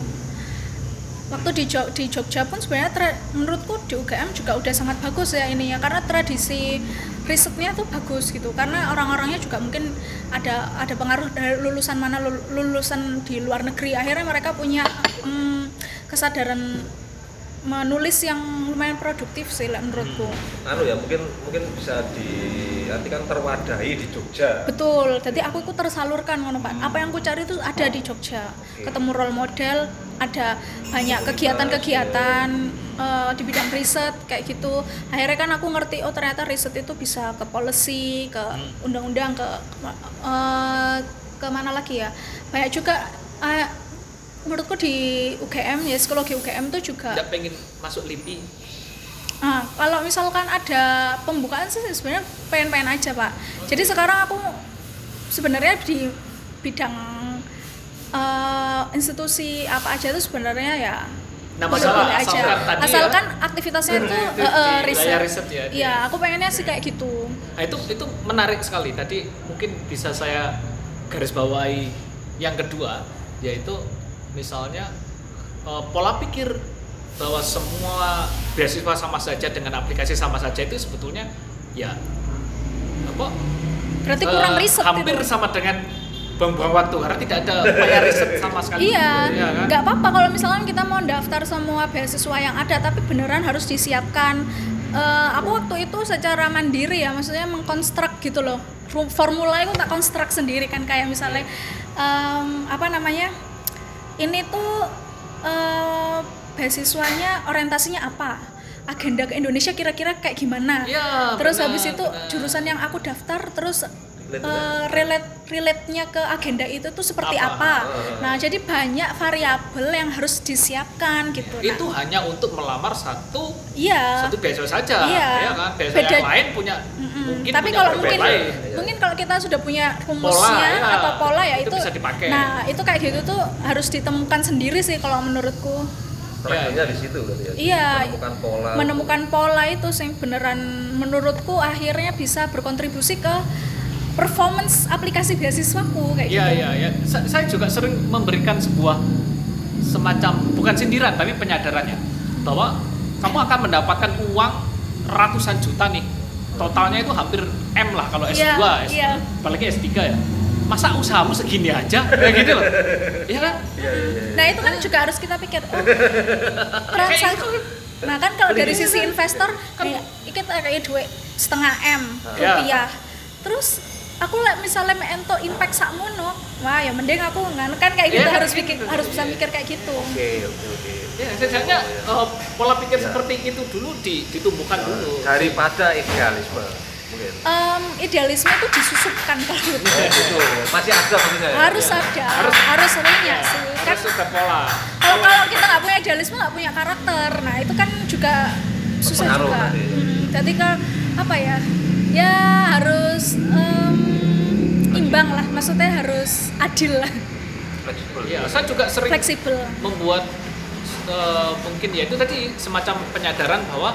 Speaker 2: waktu di Jog- di Jogja pun sebenarnya menurutku di UGM juga udah sangat bagus ya ininya karena tradisi risetnya tuh bagus gitu. Karena orang-orangnya juga mungkin ada ada pengaruh dari lulusan mana lul- lulusan di luar negeri. Akhirnya mereka punya mm, kesadaran menulis yang lumayan produktif sih lah menurutku
Speaker 3: anu ya mungkin mungkin bisa di nanti kan terwadahi di Jogja
Speaker 2: Betul, jadi aku ikut tersalurkan ngono Pak. Apa yang aku cari itu ada di Jogja.
Speaker 3: Oke.
Speaker 2: Ketemu role model, ada banyak kegiatan-kegiatan eh, di bidang riset kayak gitu. Akhirnya kan aku ngerti oh ternyata riset itu bisa ke policy, ke undang-undang, ke eh, ke mana lagi ya? Banyak juga eh, menurutku di UGM ya psikologi UGM itu juga
Speaker 1: Tidak pengen masuk LIPI.
Speaker 2: Ah, kalau misalkan ada pembukaan sih sebenarnya pengen-pengen aja pak. Jadi sekarang aku sebenarnya di bidang eh, institusi apa aja itu sebenarnya ya
Speaker 1: Nah, masalah
Speaker 2: boleh-boleh aja.
Speaker 1: asalkan tadi ya.
Speaker 2: asalkan aktivitasnya itu eh,
Speaker 1: di
Speaker 2: riset.
Speaker 1: riset ya.
Speaker 2: Iya, aku pengennya sih kayak gitu.
Speaker 1: Nah, itu itu menarik sekali. Tadi mungkin bisa saya garis bawahi yang kedua yaitu misalnya eh, pola pikir bahwa semua beasiswa sama saja dengan aplikasi sama saja itu sebetulnya ya apa
Speaker 2: Berarti kurang
Speaker 1: eh,
Speaker 2: riset
Speaker 1: hampir
Speaker 2: itu.
Speaker 1: sama dengan buang-buang waktu karena tidak ada upaya riset sama sekali.
Speaker 2: Iya,
Speaker 1: Iya kan?
Speaker 2: nggak apa-apa kalau misalnya kita mau daftar semua beasiswa yang ada, tapi beneran harus disiapkan. Eh, aku waktu itu secara mandiri ya, maksudnya mengkonstruk gitu loh. Formula itu tak konstruk sendiri kan, kayak misalnya em, apa namanya? Ini tuh eh, beasiswanya orientasinya apa? Agenda ke Indonesia kira-kira kayak gimana?
Speaker 1: Iya,
Speaker 2: terus
Speaker 1: benar,
Speaker 2: habis itu
Speaker 1: benar.
Speaker 2: jurusan yang aku daftar, terus
Speaker 3: Relate
Speaker 2: eh, relate relate-nya ke agenda itu tuh seperti
Speaker 1: Apa?
Speaker 2: apa? Nah, jadi banyak variabel yang harus disiapkan gitu. Nah,
Speaker 1: itu hanya untuk melamar satu
Speaker 2: iya.
Speaker 1: satu beasiswa saja
Speaker 2: Iya.
Speaker 1: ya kan beasiswa
Speaker 2: Beda-
Speaker 1: yang lain punya
Speaker 2: Mm-mm.
Speaker 1: mungkin
Speaker 2: Tapi
Speaker 1: punya
Speaker 2: kalau mungkin
Speaker 1: lain.
Speaker 2: mungkin kalau kita sudah punya rumusnya
Speaker 1: ya.
Speaker 2: atau pola ya
Speaker 1: Itu
Speaker 2: itu,
Speaker 1: bisa dipakai.
Speaker 2: Nah, itu kayak gitu tuh harus ditemukan sendiri sih kalau menurutku.
Speaker 3: struggle-nya di situ berarti ya.
Speaker 2: Iya.
Speaker 3: Menemukan pola.
Speaker 2: menemukan pola itu yang beneran menurutku akhirnya bisa berkontribusi ke performance aplikasi beasiswaku kayak
Speaker 1: Iya
Speaker 2: gitu.
Speaker 1: iya iya. Sa- Saya juga sering memberikan sebuah semacam bukan sindiran tapi penyadarannya bahwa kamu akan mendapatkan uang ratusan juta nih. Totalnya itu hampir M lah kalau S2,
Speaker 2: Iya,
Speaker 1: S-
Speaker 2: iya.
Speaker 1: apalagi S3 ya. Masa usahamu segini aja? Kayak gitu loh. Iya kan?
Speaker 3: Iya, iya, iya.
Speaker 2: Nah itu kan juga harus kita pikir. Oh, transaksi. Nah kan kalau dari sisi investor, kayak kita kayak duit setengah m
Speaker 1: Ya.
Speaker 2: rupiah. Terus aku lek misalnya ento impact sakmono, wah ya mending aku ngan kan kayak gitu
Speaker 1: Iya,
Speaker 2: harus
Speaker 1: gitu.
Speaker 2: pikir harus bisa mikir kayak gitu.
Speaker 3: Oke, oke, oke.
Speaker 1: Ya, setidaknya eh, pola pikir
Speaker 3: Ya.
Speaker 1: seperti itu dulu di, ditumbuhkan dulu.
Speaker 3: Daripada idealisme mungkin.
Speaker 2: Em, idealisme itu disusupkan kalau gitu.
Speaker 3: Oh, gitu. Masih ada maksudnya. ya?
Speaker 2: harus ada, harus harus seringnya
Speaker 1: Ya,
Speaker 2: sih. Kan
Speaker 1: harus ada pola.
Speaker 2: kalau kalau kita nggak punya idealisme nggak punya karakter nah itu kan juga susah
Speaker 3: Berpengaruh
Speaker 2: juga. Hmm, jadi kan apa ya ya harus em, imbang lah maksudnya harus adil lah
Speaker 3: Fleksibel.
Speaker 1: Ya, saya juga sering
Speaker 2: fleksibel
Speaker 1: membuat eh, mungkin ya itu tadi semacam penyadaran bahwa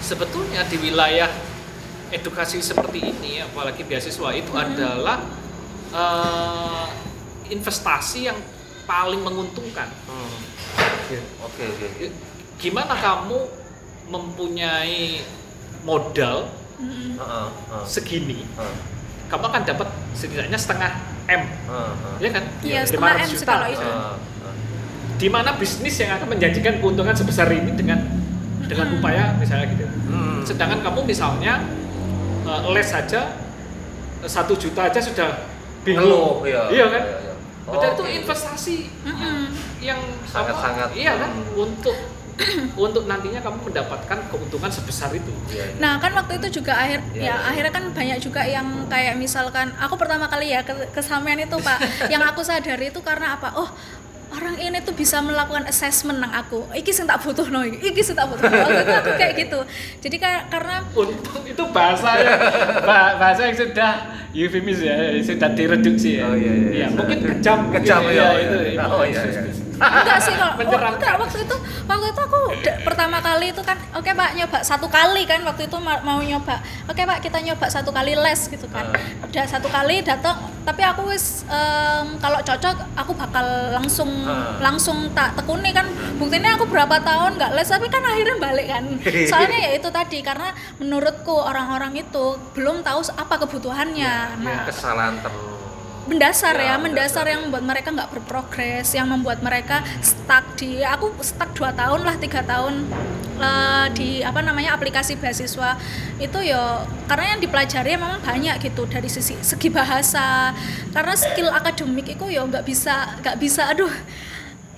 Speaker 1: sebetulnya di wilayah edukasi seperti ini apalagi beasiswa itu adalah eh, investasi yang paling menguntungkan.
Speaker 3: Hmm. Oke, oke. oke.
Speaker 1: Gimana kamu mempunyai modal
Speaker 3: heeh,
Speaker 1: segini, kamu akan dapat setidaknya setengah m,
Speaker 3: heeh, heeh.
Speaker 1: ya kan?
Speaker 2: Iya, setengah
Speaker 1: 500
Speaker 2: M
Speaker 1: juta.
Speaker 2: kalau itu.
Speaker 1: Di mana bisnis yang akan menjanjikan keuntungan sebesar ini dengan dengan upaya misalnya gitu.
Speaker 3: Hmm.
Speaker 1: Sedangkan kamu misalnya eh, les saja satu juta aja sudah bingung.
Speaker 3: iya.
Speaker 1: Iya kan?
Speaker 3: Iya, iya.
Speaker 1: Padahal itu investasi
Speaker 2: Mm-mm.
Speaker 1: yang
Speaker 3: Sangat-sangat,
Speaker 1: Iya kan?
Speaker 3: hmm.
Speaker 1: Untuk untuk nantinya kamu mendapatkan keuntungan sebesar itu.
Speaker 3: Iya, iya.
Speaker 2: Nah kan waktu itu juga akhir
Speaker 3: Iya,
Speaker 2: ya
Speaker 3: iya.
Speaker 2: akhirnya kan banyak juga yang kayak misalkan aku pertama kali ya ke kesampaian itu pak yang aku sadari itu karena apa oh orang ini tuh bisa melakukan assessment nang aku iki sing tak butuh no iki iki sing tak butuh waktu itu aku kayak gitu jadi kayak karena
Speaker 1: Untuk itu bahasa yang bah- bahasa yang sudah eufemis ya, sudah direduksi ya.
Speaker 3: Oh, iya, iya, iya.
Speaker 1: mungkin kejam,
Speaker 3: Kejam,
Speaker 1: gitu
Speaker 3: iya,
Speaker 1: itu.
Speaker 3: iya. Oh, iya, iya.
Speaker 2: Enggak sih kalau oh, enggak. Waktu itu waktu itu aku pertama kali itu kan oke pak nyoba satu kali kan waktu itu ma- mau nyoba. Oke pak kita nyoba satu kali les gitu kan.
Speaker 3: Ah.
Speaker 2: udah satu kali datang tapi aku wis em, kalau cocok aku bakal langsung
Speaker 3: Ah.
Speaker 2: langsung tak tekuni kan. Buktinya aku berapa tahun nggak les tapi kan akhirnya balik kan. Soalnya ya itu tadi karena menurutku orang-orang itu belum tahu apa kebutuhannya. Nah.
Speaker 3: Kesalahan ter
Speaker 2: mendasar
Speaker 3: Ya,
Speaker 2: ya, mendasar.
Speaker 3: mendasar.
Speaker 2: yang membuat mereka nggak berprogres, yang membuat mereka stuck di aku stuck dua tahun lah tiga tahun eh, di apa namanya aplikasi beasiswa. Itu ya karena yang dipelajari memang banyak gitu dari sisi segi bahasa. Karena skill akademik itu ya nggak bisa nggak bisa aduh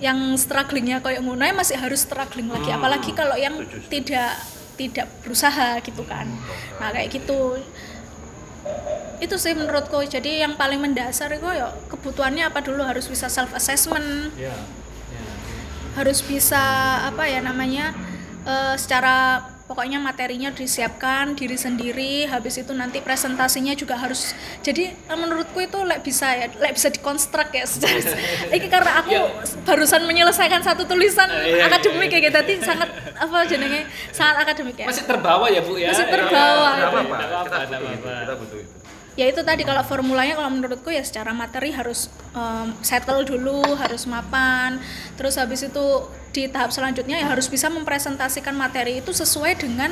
Speaker 2: yang strugglingnya kayak ngono ya masih harus struggling lagi.
Speaker 3: Hmm.
Speaker 2: apalagi kalau yang tidak tidak berusaha gitu kan. Nah kayak gitu itu sih menurutku jadi yang paling mendasar itu ya kebutuhannya apa dulu harus bisa self assessment
Speaker 1: Ya. ya.
Speaker 2: harus bisa apa ya namanya eh, secara pokoknya materinya disiapkan diri sendiri habis itu nanti presentasinya juga harus jadi eh, menurutku itu lek bisa ya lek bisa dikonstruk ya secara ini karena aku
Speaker 1: Ya.
Speaker 2: barusan menyelesaikan satu tulisan
Speaker 1: Eh, iya,
Speaker 2: akademik
Speaker 1: iya,
Speaker 2: kayak gitu jadi sangat apa jenenge sangat akademik ya
Speaker 1: Masih terbawa ya bu ya?
Speaker 2: Masih
Speaker 1: Ya,
Speaker 2: terbawa.
Speaker 1: ya, ya,
Speaker 3: Nggak apa-apa,
Speaker 1: nggak
Speaker 3: kita butuh kita butuh itu.
Speaker 2: Ya itu tadi kalau formulanya kalau menurutku ya secara materi harus em, settle dulu harus mapan terus habis itu di tahap selanjutnya ya harus bisa mempresentasikan materi itu sesuai dengan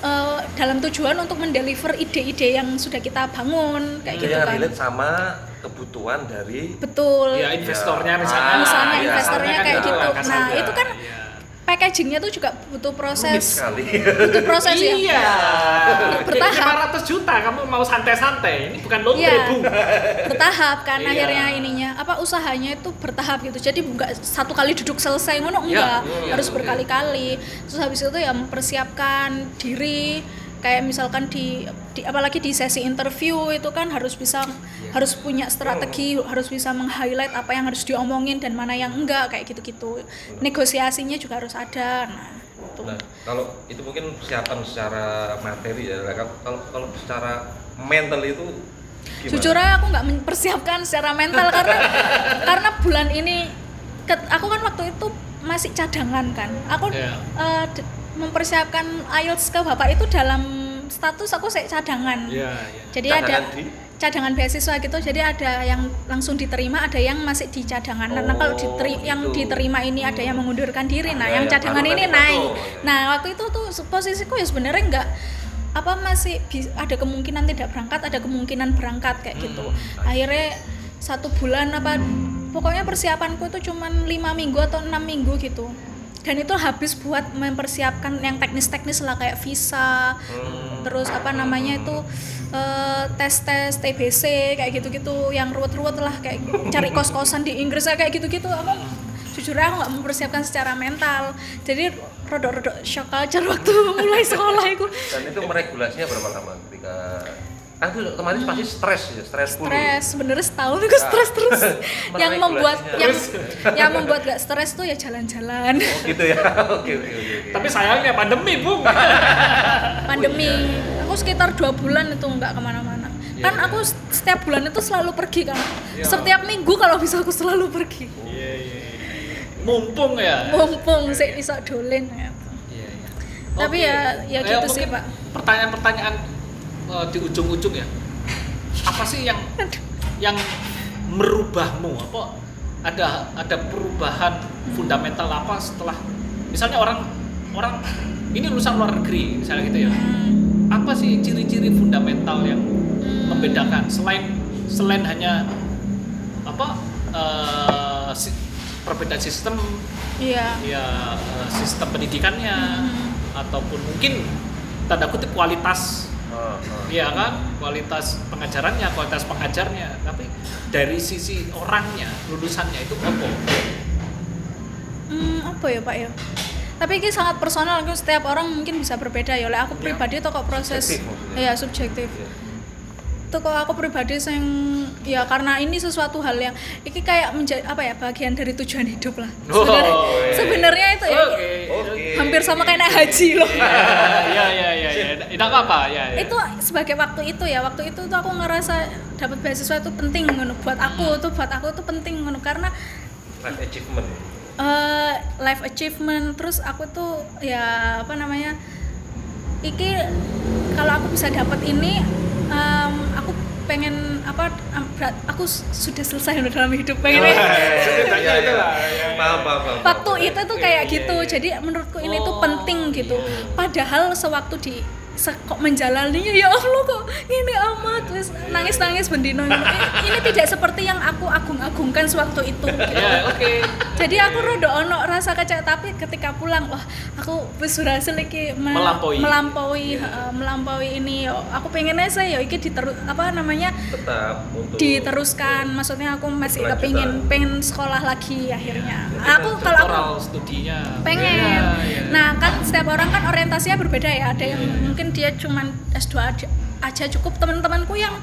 Speaker 2: eh, dalam tujuan untuk mendeliver ide-ide yang sudah kita bangun kayak
Speaker 3: Itu
Speaker 2: gitu
Speaker 3: yang
Speaker 2: kan
Speaker 3: relate sama kebutuhan dari
Speaker 2: betul
Speaker 1: Ya investornya
Speaker 3: Ya.
Speaker 1: misalnya.
Speaker 3: Ah,
Speaker 2: Misalnya
Speaker 3: iya.
Speaker 2: investornya kayak
Speaker 1: kan
Speaker 2: gitu.
Speaker 1: kasarnya.
Speaker 2: Nah, itu kan
Speaker 1: Iya.
Speaker 2: Packagingnya tuh juga butuh
Speaker 3: rumit
Speaker 2: proses
Speaker 3: sekali.
Speaker 2: butuh proses ya
Speaker 1: Iya.
Speaker 2: Bertahap.
Speaker 1: 500 juta kamu mau santai-santai. Ini bukan lotre,
Speaker 2: Iya.
Speaker 1: Bu.
Speaker 2: bertahap kan
Speaker 1: Iya.
Speaker 2: akhirnya ininya apa usahanya itu bertahap gitu jadi enggak satu kali duduk selesai ngono
Speaker 1: Iya,
Speaker 2: enggak
Speaker 1: iya,
Speaker 2: harus
Speaker 1: iya.
Speaker 2: berkali-kali terus habis itu ya mempersiapkan diri kayak misalkan di, di apalagi di sesi interview itu kan harus bisa
Speaker 1: Iya.
Speaker 2: harus punya strategi harus bisa meng-highlight apa yang harus diomongin dan mana yang enggak kayak gitu-gitu negosiasinya juga harus ada nah itu
Speaker 3: Nah, kalau itu mungkin persiapan secara materi ya. Kalau kalau, secara mental itu gimana?
Speaker 2: Jujur aja aku nggak mempersiapkan secara mental karena karena bulan ini ket- aku kan waktu itu masih cadangan kan. Aku
Speaker 1: Iya.
Speaker 2: eh, d- mempersiapkan IELTS ke bapak itu dalam status aku saya cadangan.
Speaker 1: Iya, iya.
Speaker 2: Jadi
Speaker 3: Cadangan
Speaker 2: ada
Speaker 3: di?
Speaker 2: cadangan beasiswa gitu. Jadi ada yang langsung diterima, ada yang masih di cadangan. Nah, kalau
Speaker 3: Oh,
Speaker 2: diteri- yang
Speaker 3: gitu.
Speaker 2: diterima ini ada yang mengundurkan diri. Nah,
Speaker 3: Ya,
Speaker 2: yang
Speaker 3: ya,
Speaker 2: cadangan ini naik.
Speaker 3: masuk.
Speaker 2: Nah, waktu itu tuh posisiku ya sebenarnya enggak apa masih ada kemungkinan tidak berangkat, ada kemungkinan berangkat kayak gitu. Akhirnya satu bulan apa pokoknya persiapanku itu cuman lima minggu atau enam minggu gitu dan itu habis buat mempersiapkan yang teknis-teknis lah kayak visa
Speaker 3: Hmm.
Speaker 2: terus apa namanya itu eh, tes-tes TBC kayak gitu-gitu yang ruwet-ruwet lah kayak cari kos-kosan di Inggris kayak gitu-gitu aku jujur aja aku nggak mempersiapkan secara mental. Jadi rodok-rodok shock culture waktu mulai sekolah itu.
Speaker 3: Dan itu meregulasinya berapa lama ketika kan itu otomatis pasti stres ya, stres
Speaker 2: stres sebenarnya setahun itu stres terus yang membuat yang yang membuat gak stres tuh ya jalan-jalan
Speaker 3: Oh gitu ya. Oke oke oke. oke.
Speaker 1: Tapi sayangnya pandemi, Bung.
Speaker 2: pandemi aku sekitar dua bulan itu nggak ke mana-mana kan aku setiap bulan itu selalu pergi kan setiap minggu kalau bisa aku selalu pergi
Speaker 1: Iya, iya. iya. Mumpung ya.
Speaker 2: mumpung sih bisa dolen ya.
Speaker 1: Iya, iya.
Speaker 2: Tapi ya- ya
Speaker 1: Eh,
Speaker 2: gitu sih, Pak.
Speaker 1: Pertanyaan-pertanyaan eh, di ujung-ujung ya. Apa sih yang yang merubahmu? Apa ada ada perubahan fundamental apa setelah misalnya orang orang ini lulusan luar negeri misalnya gitu ya.
Speaker 2: Hmm,
Speaker 1: Apa sih ciri-ciri fundamental yang membedakan selain selain hanya apa eh, si- perbedaan sistem
Speaker 2: iya
Speaker 1: ya eh, sistem pendidikannya
Speaker 2: Hmm.
Speaker 1: ataupun mungkin tanda kutip kualitas
Speaker 3: Oh, oh.
Speaker 1: ya kan? Kualitas pengajarannya kualitas pengajarnya. Tapi dari sisi orangnya lulusannya itu apa?
Speaker 2: Hmm, apa ya pak ya? Tapi ini sangat personal setiap orang mungkin bisa berbeda ya. Oleh aku
Speaker 1: Ya.
Speaker 2: pribadi itu kok proses
Speaker 3: Subjektif
Speaker 2: iya subjektif.
Speaker 3: Iya.
Speaker 2: Itu kok aku pribadi yang ya karena ini sesuatu hal yang ini kayak menjadi apa ya bagian dari tujuan hidup lah
Speaker 1: Oh,
Speaker 2: sebenarnya
Speaker 3: iya.
Speaker 2: sebenarnya itu ya
Speaker 1: Oke.
Speaker 3: Oke.
Speaker 2: hampir sama kayak naik haji loh
Speaker 1: ya ya ya ya tidak apa apa ya, ya.
Speaker 2: itu sebagai waktu itu ya waktu itu tuh aku ngerasa dapat beasiswa itu penting ngono buat aku tuh buat aku tuh penting ngono karena
Speaker 3: Life achievement.
Speaker 2: eh, life achievement terus aku tuh ya apa namanya iki kalau aku bisa dapat ini em, aku pengen apa berat, aku sudah selesai dalam hidup pengen.
Speaker 3: Paham, paham, paham.
Speaker 2: waktu itu tuh kayak gitu jadi menurutku ini tuh
Speaker 1: Oh,
Speaker 2: penting gitu. padahal sewaktu di kok menjalaninya ya Allah kok ini amat terus nangis nangis bendino ini, ini tidak seperti yang aku agung-agungkan sewaktu itu gitu.
Speaker 1: ya oke
Speaker 2: jadi aku rada ono rasa kecewa tapi ketika pulang wah aku wis berhasil iki me-
Speaker 1: Melampaui.
Speaker 2: melampaui
Speaker 1: Iya.
Speaker 2: heeh, melampaui ini yo aku pengennya saya yo iki diterus apa namanya
Speaker 3: Tetap untuk
Speaker 2: diteruskan maksudnya aku masih kepingin pengen sekolah lagi akhirnya.
Speaker 3: Jadi
Speaker 2: aku kalau aku
Speaker 1: studinya.
Speaker 2: Pengen.
Speaker 1: Ya, ya.
Speaker 2: nah kan setiap orang kan orientasinya berbeda ya. Ada yang mungkin dia cuman S2 aja, aja cukup. Teman-temanku yang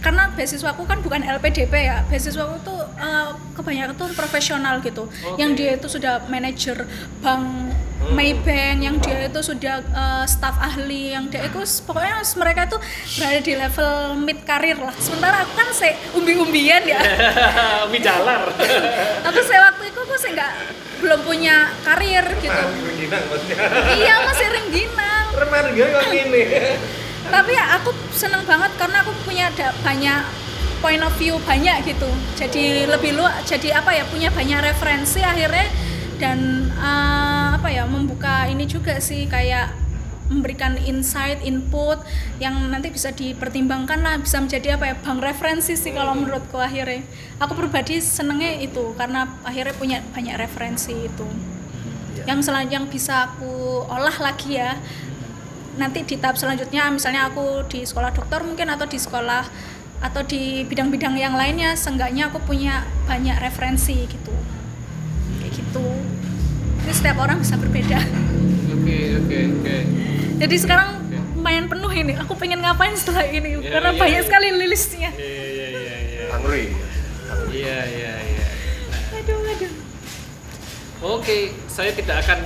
Speaker 2: karena beasiswaku kan bukan LPDP ya. Beasiswaku tuh eh, kebanyakan tuh profesional gitu.
Speaker 1: Oke.
Speaker 2: yang dia itu sudah manajer bank Maybank yang dia itu sudah eh, staff ahli yang dia itu pokoknya mereka tuh berada di level mid karir lah. Sementara aku kan saya umbi-umbian ya.
Speaker 1: Mie jalar.
Speaker 2: Aku saya waktu itu aku saya nggak belum punya karir gitu.
Speaker 3: Rengginang maksudnya.
Speaker 2: iya masih rengginang
Speaker 3: Remaja kok gini.
Speaker 2: tapi ya aku seneng banget karena aku punya ada banyak point of view banyak gitu. Jadi lebih lu jadi apa ya punya banyak referensi akhirnya dan eh, apa ya membuka ini juga sih kayak memberikan insight input yang nanti bisa dipertimbangkan lah bisa menjadi apa ya bank referensi sih kalau menurutku akhirnya. Aku pribadi senengnya itu karena akhirnya punya banyak referensi itu. Yang selanjutnya yang bisa aku olah lagi ya nanti di tahap selanjutnya misalnya aku di sekolah dokter mungkin atau di sekolah atau di bidang-bidang yang lainnya seenggaknya aku punya banyak referensi gitu kayak gitu. Jadi setiap orang bisa berbeda.
Speaker 1: Oke oke oke.
Speaker 2: Jadi sekarang lumayan penuh ini. Aku pengen ngapain setelah ini?
Speaker 1: Ya,
Speaker 2: karena
Speaker 1: ya,
Speaker 2: banyak
Speaker 1: ya.
Speaker 2: sekali listnya
Speaker 1: iya iya iya iya.
Speaker 3: Hungry.
Speaker 1: iya iya iya.
Speaker 2: Aduh aduh.
Speaker 1: Oke, saya tidak akan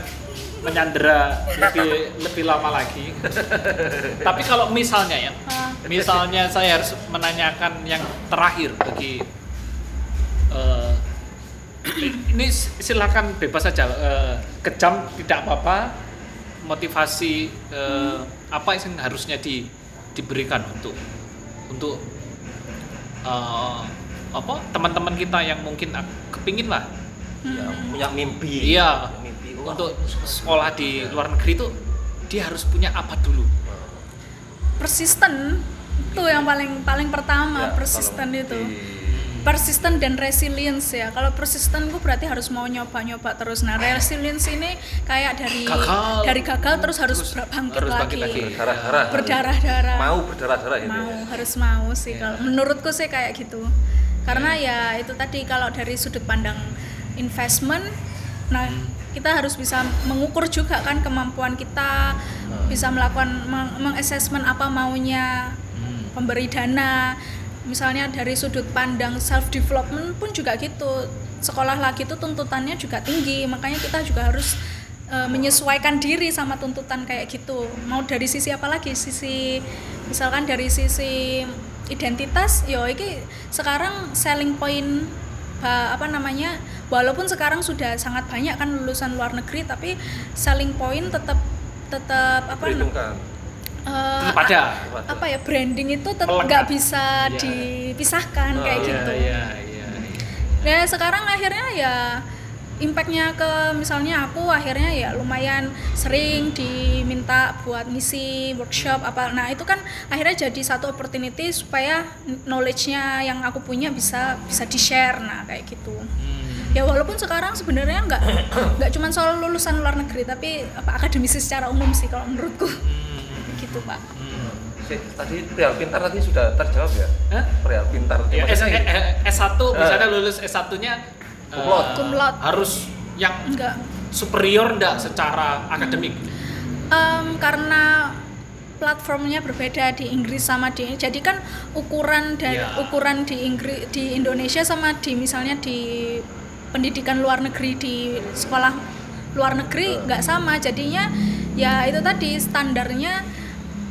Speaker 1: menyandera lebih lebih lama lagi. Tapi kalau misalnya ya,
Speaker 2: Ah.
Speaker 1: misalnya saya harus menanyakan yang terakhir bagi eh, ini silakan bebas saja eh, kejam tidak apa-apa. Motivasi eh, apa yang harusnya di, diberikan untuk untuk eh, apa teman-teman kita yang mungkin kepingin lah.
Speaker 3: Ya, punya mimpi.
Speaker 1: Iya.
Speaker 3: Punya mimpi. Wah,
Speaker 1: untuk sekolah di luar negeri itu dia harus punya apa dulu?
Speaker 2: Persisten itu yang paling paling pertama
Speaker 3: ya,
Speaker 2: persisten itu.
Speaker 3: di-
Speaker 2: persisten dan resilience ya kalau persisten gue berarti harus mau nyoba-nyoba terus nah resilience ini kayak dari
Speaker 1: Gagal.
Speaker 2: dari gagal terus harus
Speaker 1: Terus
Speaker 2: bangkit,
Speaker 1: harus
Speaker 2: lagi,
Speaker 1: bangkit lagi.
Speaker 3: berdarah-darah
Speaker 2: berdarah-darah
Speaker 3: mau berdarah-darah
Speaker 2: mau
Speaker 3: ya.
Speaker 2: harus mau sih
Speaker 1: Iya.
Speaker 2: kalau menurutku sih kayak gitu karena ya itu tadi kalau dari sudut pandang investment nah
Speaker 1: Hmm.
Speaker 2: kita harus bisa mengukur juga kan kemampuan kita
Speaker 3: Hmm.
Speaker 2: bisa melakukan meng- mengassessment apa maunya
Speaker 1: Hmm.
Speaker 2: pemberi dana misalnya dari sudut pandang self development pun juga gitu. Sekolah lagi itu tuntutannya juga tinggi makanya kita juga harus eh, menyesuaikan diri sama tuntutan kayak gitu. Mau dari sisi apa lagi? Sisi misalkan dari sisi identitas yo ini sekarang selling point apa namanya? Walaupun sekarang sudah sangat banyak kan lulusan luar negeri tapi selling point tetap tetap apa
Speaker 3: perhitungkan
Speaker 2: eh,
Speaker 1: tetap ada
Speaker 3: ada.
Speaker 2: apa ya branding itu tetap nggak bisa
Speaker 1: Iya.
Speaker 2: dipisahkan
Speaker 3: Oh,
Speaker 2: kayak
Speaker 1: Iya,
Speaker 2: gitu.
Speaker 1: iya, iya, iya.
Speaker 2: Ya sekarang akhirnya ya impactnya ke misalnya aku akhirnya ya lumayan sering diminta buat misi workshop apa nah itu kan akhirnya jadi satu opportunity supaya knowledge-nya yang aku punya bisa bisa di share nah kayak gitu
Speaker 1: Hmm.
Speaker 2: ya walaupun sekarang sebenarnya nggak nggak cuma soal lulusan luar negeri tapi apa akademisi secara umum sih kalau menurutku
Speaker 1: Hmm.
Speaker 2: Gitu pak
Speaker 1: Hmm.
Speaker 3: Si- tadi perihal pintar tadi sudah terjawab ya
Speaker 1: Hah?
Speaker 3: perihal pintar
Speaker 1: Ya, S,
Speaker 3: Maksudnya
Speaker 1: eh, eh, S1
Speaker 3: Eh.
Speaker 1: misalnya lulus S1-nya eh,
Speaker 3: Cum laude.
Speaker 2: Cum laude.
Speaker 1: harus yang
Speaker 2: enggak
Speaker 1: superior enggak secara akademik.
Speaker 2: Em, karena platformnya berbeda di Inggris sama di jadi kan ukuran dan
Speaker 1: Ya.
Speaker 2: ukuran di Inggris di Indonesia sama di misalnya di pendidikan luar negeri di sekolah luar negeri nggak sama jadinya ya itu tadi standarnya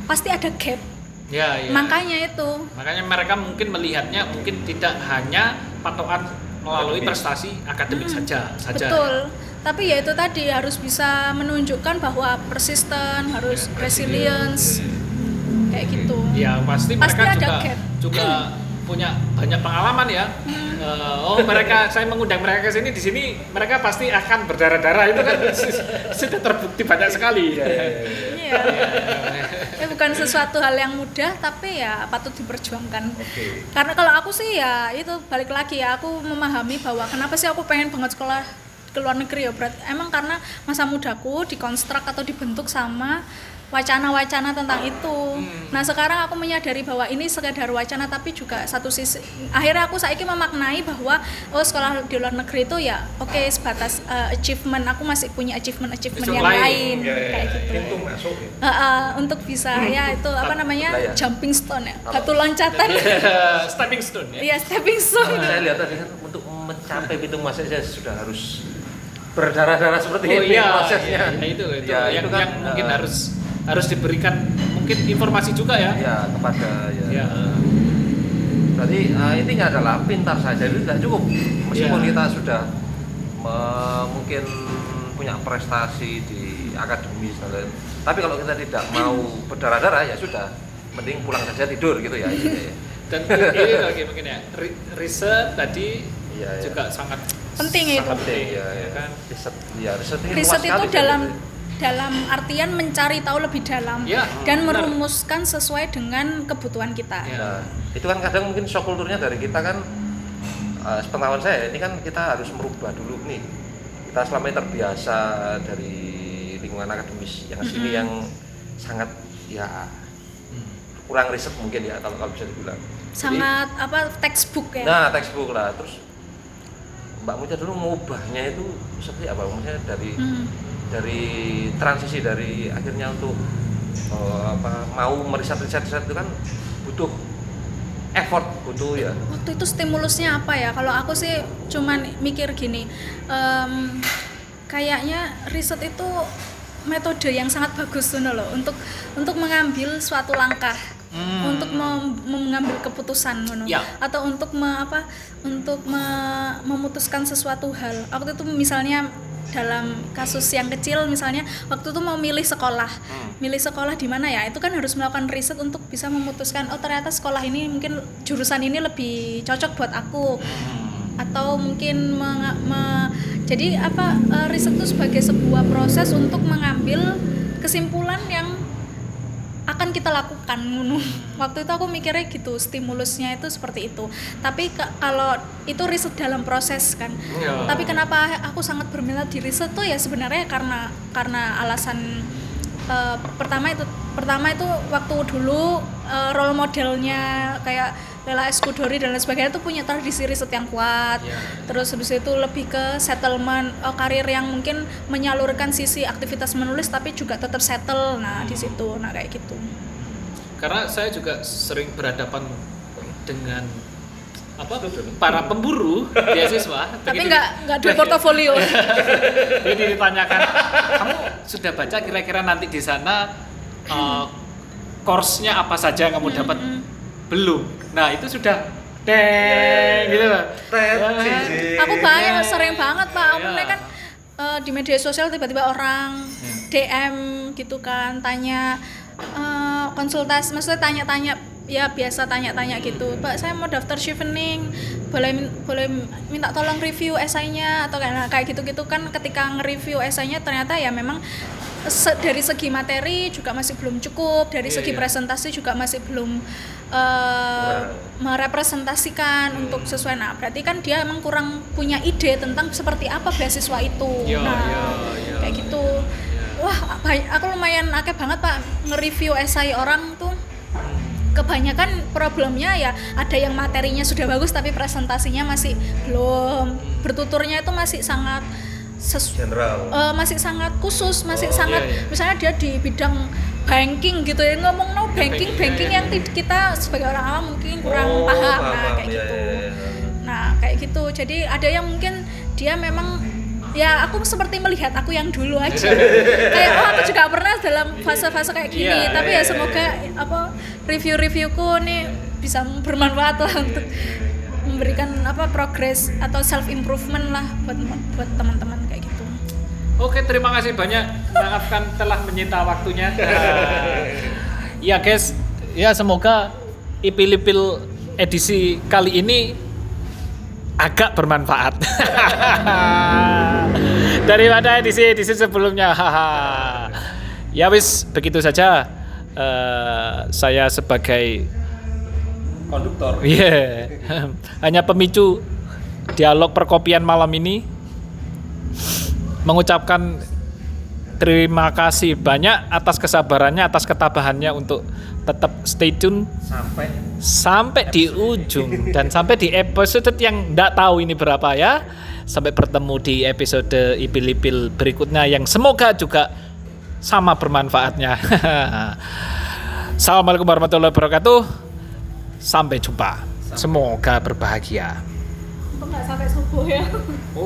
Speaker 2: pasti ada gap
Speaker 1: Ya, ya.
Speaker 2: makanya itu
Speaker 1: Makanya mereka mungkin melihatnya mungkin tidak hanya patokan melalui prestasi akademik saja saja.
Speaker 2: betul tapi ya itu tadi harus bisa menunjukkan bahwa persisten harus resilience kayak gitu
Speaker 1: Ya pasti,
Speaker 2: Pasti
Speaker 1: mereka
Speaker 2: ada
Speaker 1: juga
Speaker 2: gap.
Speaker 1: juga punya banyak pengalaman ya.
Speaker 2: Hmm.
Speaker 1: Eh, oh mereka saya mengundang mereka ke sini di sini mereka pasti akan berdarah-darah itu kan sudah terbukti banyak sekali.
Speaker 2: Iya. Ya bukan sesuatu hal yang mudah tapi ya patut diperjuangkan.
Speaker 3: Oke.
Speaker 2: Karena kalau aku sih ya itu balik lagi ya aku memahami bahwa kenapa sih aku pengen banget sekolah ke luar negeri ya berarti emang karena masa mudaku dikonstruk atau dibentuk sama wacana-wacana tentang itu. Nah sekarang aku menyadari bahwa ini sekedar wacana tapi juga satu sisi akhirnya aku saiki memaknai bahwa oh sekolah di luar negeri itu ya oke sebatas uh, achievement. Aku masih punya achievement achievement yang
Speaker 1: lain.
Speaker 2: lain.
Speaker 1: Ya, ya,
Speaker 2: kayak
Speaker 1: ya,
Speaker 2: gitu.
Speaker 3: pintu masuk ya.
Speaker 2: Uh, uh, untuk bisa ya itu apa namanya?
Speaker 3: Lah ya.
Speaker 2: jumping stone ya batu loncatan.
Speaker 1: Stepping stone ya.
Speaker 2: iya stepping stone.
Speaker 3: Saya lihat tadi kan untuk mencapai pintu masuk saya sudah harus berdarah-darah seperti
Speaker 1: Oh
Speaker 3: ini
Speaker 1: iya,
Speaker 3: prosesnya.
Speaker 1: Iya, iya, itu itu.
Speaker 3: Ya,
Speaker 1: yang,
Speaker 3: itu kan,
Speaker 1: yang mungkin
Speaker 3: eh,
Speaker 1: harus harus diberikan mungkin informasi juga ya.
Speaker 3: ya kepada ya,
Speaker 1: Ya.
Speaker 3: berarti eh, intinya adalah pintar saja itu tidak cukup meskipun
Speaker 1: Ya.
Speaker 3: kita sudah me- mungkin punya prestasi di akademis dan lain tapi kalau kita tidak mau berdarah-darah ya sudah mending pulang saja tidur gitu ya ya.
Speaker 1: Dan ini lagi mungkin ya ri- riset tadi
Speaker 3: Iya, iya.
Speaker 1: juga sangat
Speaker 2: penting itu
Speaker 3: Sangat penting ya, ya.
Speaker 1: kan.
Speaker 3: riset ya riset ini
Speaker 2: riset
Speaker 3: luas
Speaker 2: itu dalam
Speaker 3: gitu.
Speaker 2: Dalam artian mencari tahu lebih dalam
Speaker 1: Ya,
Speaker 2: dan
Speaker 1: benar.
Speaker 2: merumuskan sesuai dengan kebutuhan kita
Speaker 1: Ya.
Speaker 3: Nah, itu kan kadang mungkin shock kulturnya dari kita kan eh, sepengetahuan saya ini kan kita harus merubah dulu nih. Kita selama ini terbiasa dari lingkungan akademis yang sini
Speaker 2: Mm-mm.
Speaker 3: yang sangat ya
Speaker 1: Hmm.
Speaker 3: kurang riset mungkin ya kalau kalau bisa dibilang. Jadi,
Speaker 2: sangat apa textbook ya
Speaker 3: nah textbook lah terus Mbak Muja dulu mengubahnya itu seperti apa? Maksudnya dari
Speaker 2: Hmm.
Speaker 3: Dari transisi dari akhirnya untuk eh, apa mau meriset-riset riset itu kan butuh effort butuh ya
Speaker 2: waktu itu stimulusnya apa ya kalau aku sih cuman mikir gini em, kayaknya riset itu metode yang sangat bagus tuh loh untuk untuk mengambil suatu langkah
Speaker 1: Hmm.
Speaker 2: untuk mem- mengambil keputusan ngono.
Speaker 1: Ya.
Speaker 2: atau untuk me- apa untuk me- memutuskan sesuatu hal waktu itu misalnya dalam kasus yang kecil misalnya waktu itu mau milih sekolah. Milih sekolah di mana ya? Itu kan harus melakukan riset untuk bisa memutuskan oh ternyata sekolah ini mungkin jurusan ini lebih cocok buat aku. Atau mungkin menga- me- jadi apa eh, riset itu sebagai sebuah proses untuk mengambil kesimpulan yang akan kita lakukan ngono. Waktu itu aku mikirnya gitu, stimulusnya itu seperti itu. Tapi ke- kalau itu riset dalam proses kan.
Speaker 1: Ya.
Speaker 2: Tapi kenapa aku sangat berminat di riset tuh ya sebenarnya karena karena alasan eh, pertama itu pertama itu waktu dulu eh, role modelnya kayak Lela Eskudori dan lain sebagainya itu punya tradisi riset yang kuat.
Speaker 1: Ya.
Speaker 2: Terus habis itu lebih ke settlement eh, karir yang mungkin menyalurkan sisi aktivitas menulis tapi juga tetap settle. Nah, di situ. Nah, kayak gitu.
Speaker 1: Karena saya juga sering berhadapan dengan apa para pemburu beasiswa.
Speaker 2: Tapi nggak nggak ada portofolio.
Speaker 1: Jadi ditanyakan, kamu sudah baca kira-kira nanti di sana uh, course-nya apa saja yang kamu dapat? Belum. Nah itu sudah deng gitu loh. Ya.
Speaker 2: aku banyak sering banget pak aku
Speaker 1: Ya.
Speaker 2: kan eh, di media sosial tiba-tiba orang DM gitu kan tanya eh, konsultasi maksudnya tanya-tanya ya biasa tanya-tanya gitu pak saya mau daftar chevening boleh boleh minta tolong review esainya atau kayak nah, kayak gitu-gitu kan ketika nge-review esainya ternyata ya memang se- dari segi materi juga masih belum cukup dari
Speaker 1: Iya,
Speaker 2: segi
Speaker 1: iya.
Speaker 2: presentasi juga masih belum eh, merepresentasikan untuk sesuai. Nah berarti kan dia emang kurang punya ide tentang seperti apa beasiswa itu.
Speaker 1: Iya,
Speaker 2: nah
Speaker 1: iya, iya.
Speaker 2: kayak gitu wah aku lumayan akeh banget pak nge-review esai orang tuh kebanyakan problemnya ya ada yang materinya sudah bagus tapi presentasinya masih belum bertuturnya itu masih sangat sesu-
Speaker 3: general
Speaker 2: eh, masih sangat khusus, masih
Speaker 3: Oh,
Speaker 2: sangat
Speaker 1: iya, iya.
Speaker 2: misalnya dia di bidang banking gitu ya ngomong no banking
Speaker 1: banking,
Speaker 2: banking
Speaker 1: iya,
Speaker 2: yang
Speaker 1: iya.
Speaker 2: kita sebagai orang awam mungkin kurang
Speaker 3: Oh,
Speaker 2: paham,
Speaker 3: paham,
Speaker 2: nah kayak
Speaker 3: iya,
Speaker 2: gitu.
Speaker 3: iya, iya.
Speaker 2: Nah kayak gitu. Jadi ada yang mungkin dia memang ya aku seperti melihat aku yang dulu aja kayak oh aku juga pernah dalam fase-fase kayak gini
Speaker 1: Iya,
Speaker 2: tapi
Speaker 1: iya,
Speaker 2: ya
Speaker 1: iya.
Speaker 2: semoga apa review-reviewku nih bisa bermanfaat lah untuk memberikan apa progres atau self improvement lah buat buat teman-teman kayak gitu
Speaker 1: Oke, terima kasih banyak. Maafkan telah menyita waktunya. ya guys, ya semoga ipil-ipil edisi kali ini agak bermanfaat. Daripada edisi-edisi sebelumnya. ya wis, begitu saja. Eh, saya sebagai
Speaker 3: konduktor
Speaker 1: Iya. Hanya pemicu dialog perkopian malam ini mengucapkan terima kasih banyak atas kesabarannya, atas ketabahannya untuk tetap stay tune
Speaker 3: sampai
Speaker 1: sampai di ujung dan sampai di episode yang ndak tahu ini berapa ya. Sampai bertemu di episode ipil-ipil berikutnya yang semoga juga sama bermanfaatnya. Assalamualaikum warahmatullahi wabarakatuh. Sampai jumpa. Semoga berbahagia.
Speaker 2: Untung nggak sampai subuh ya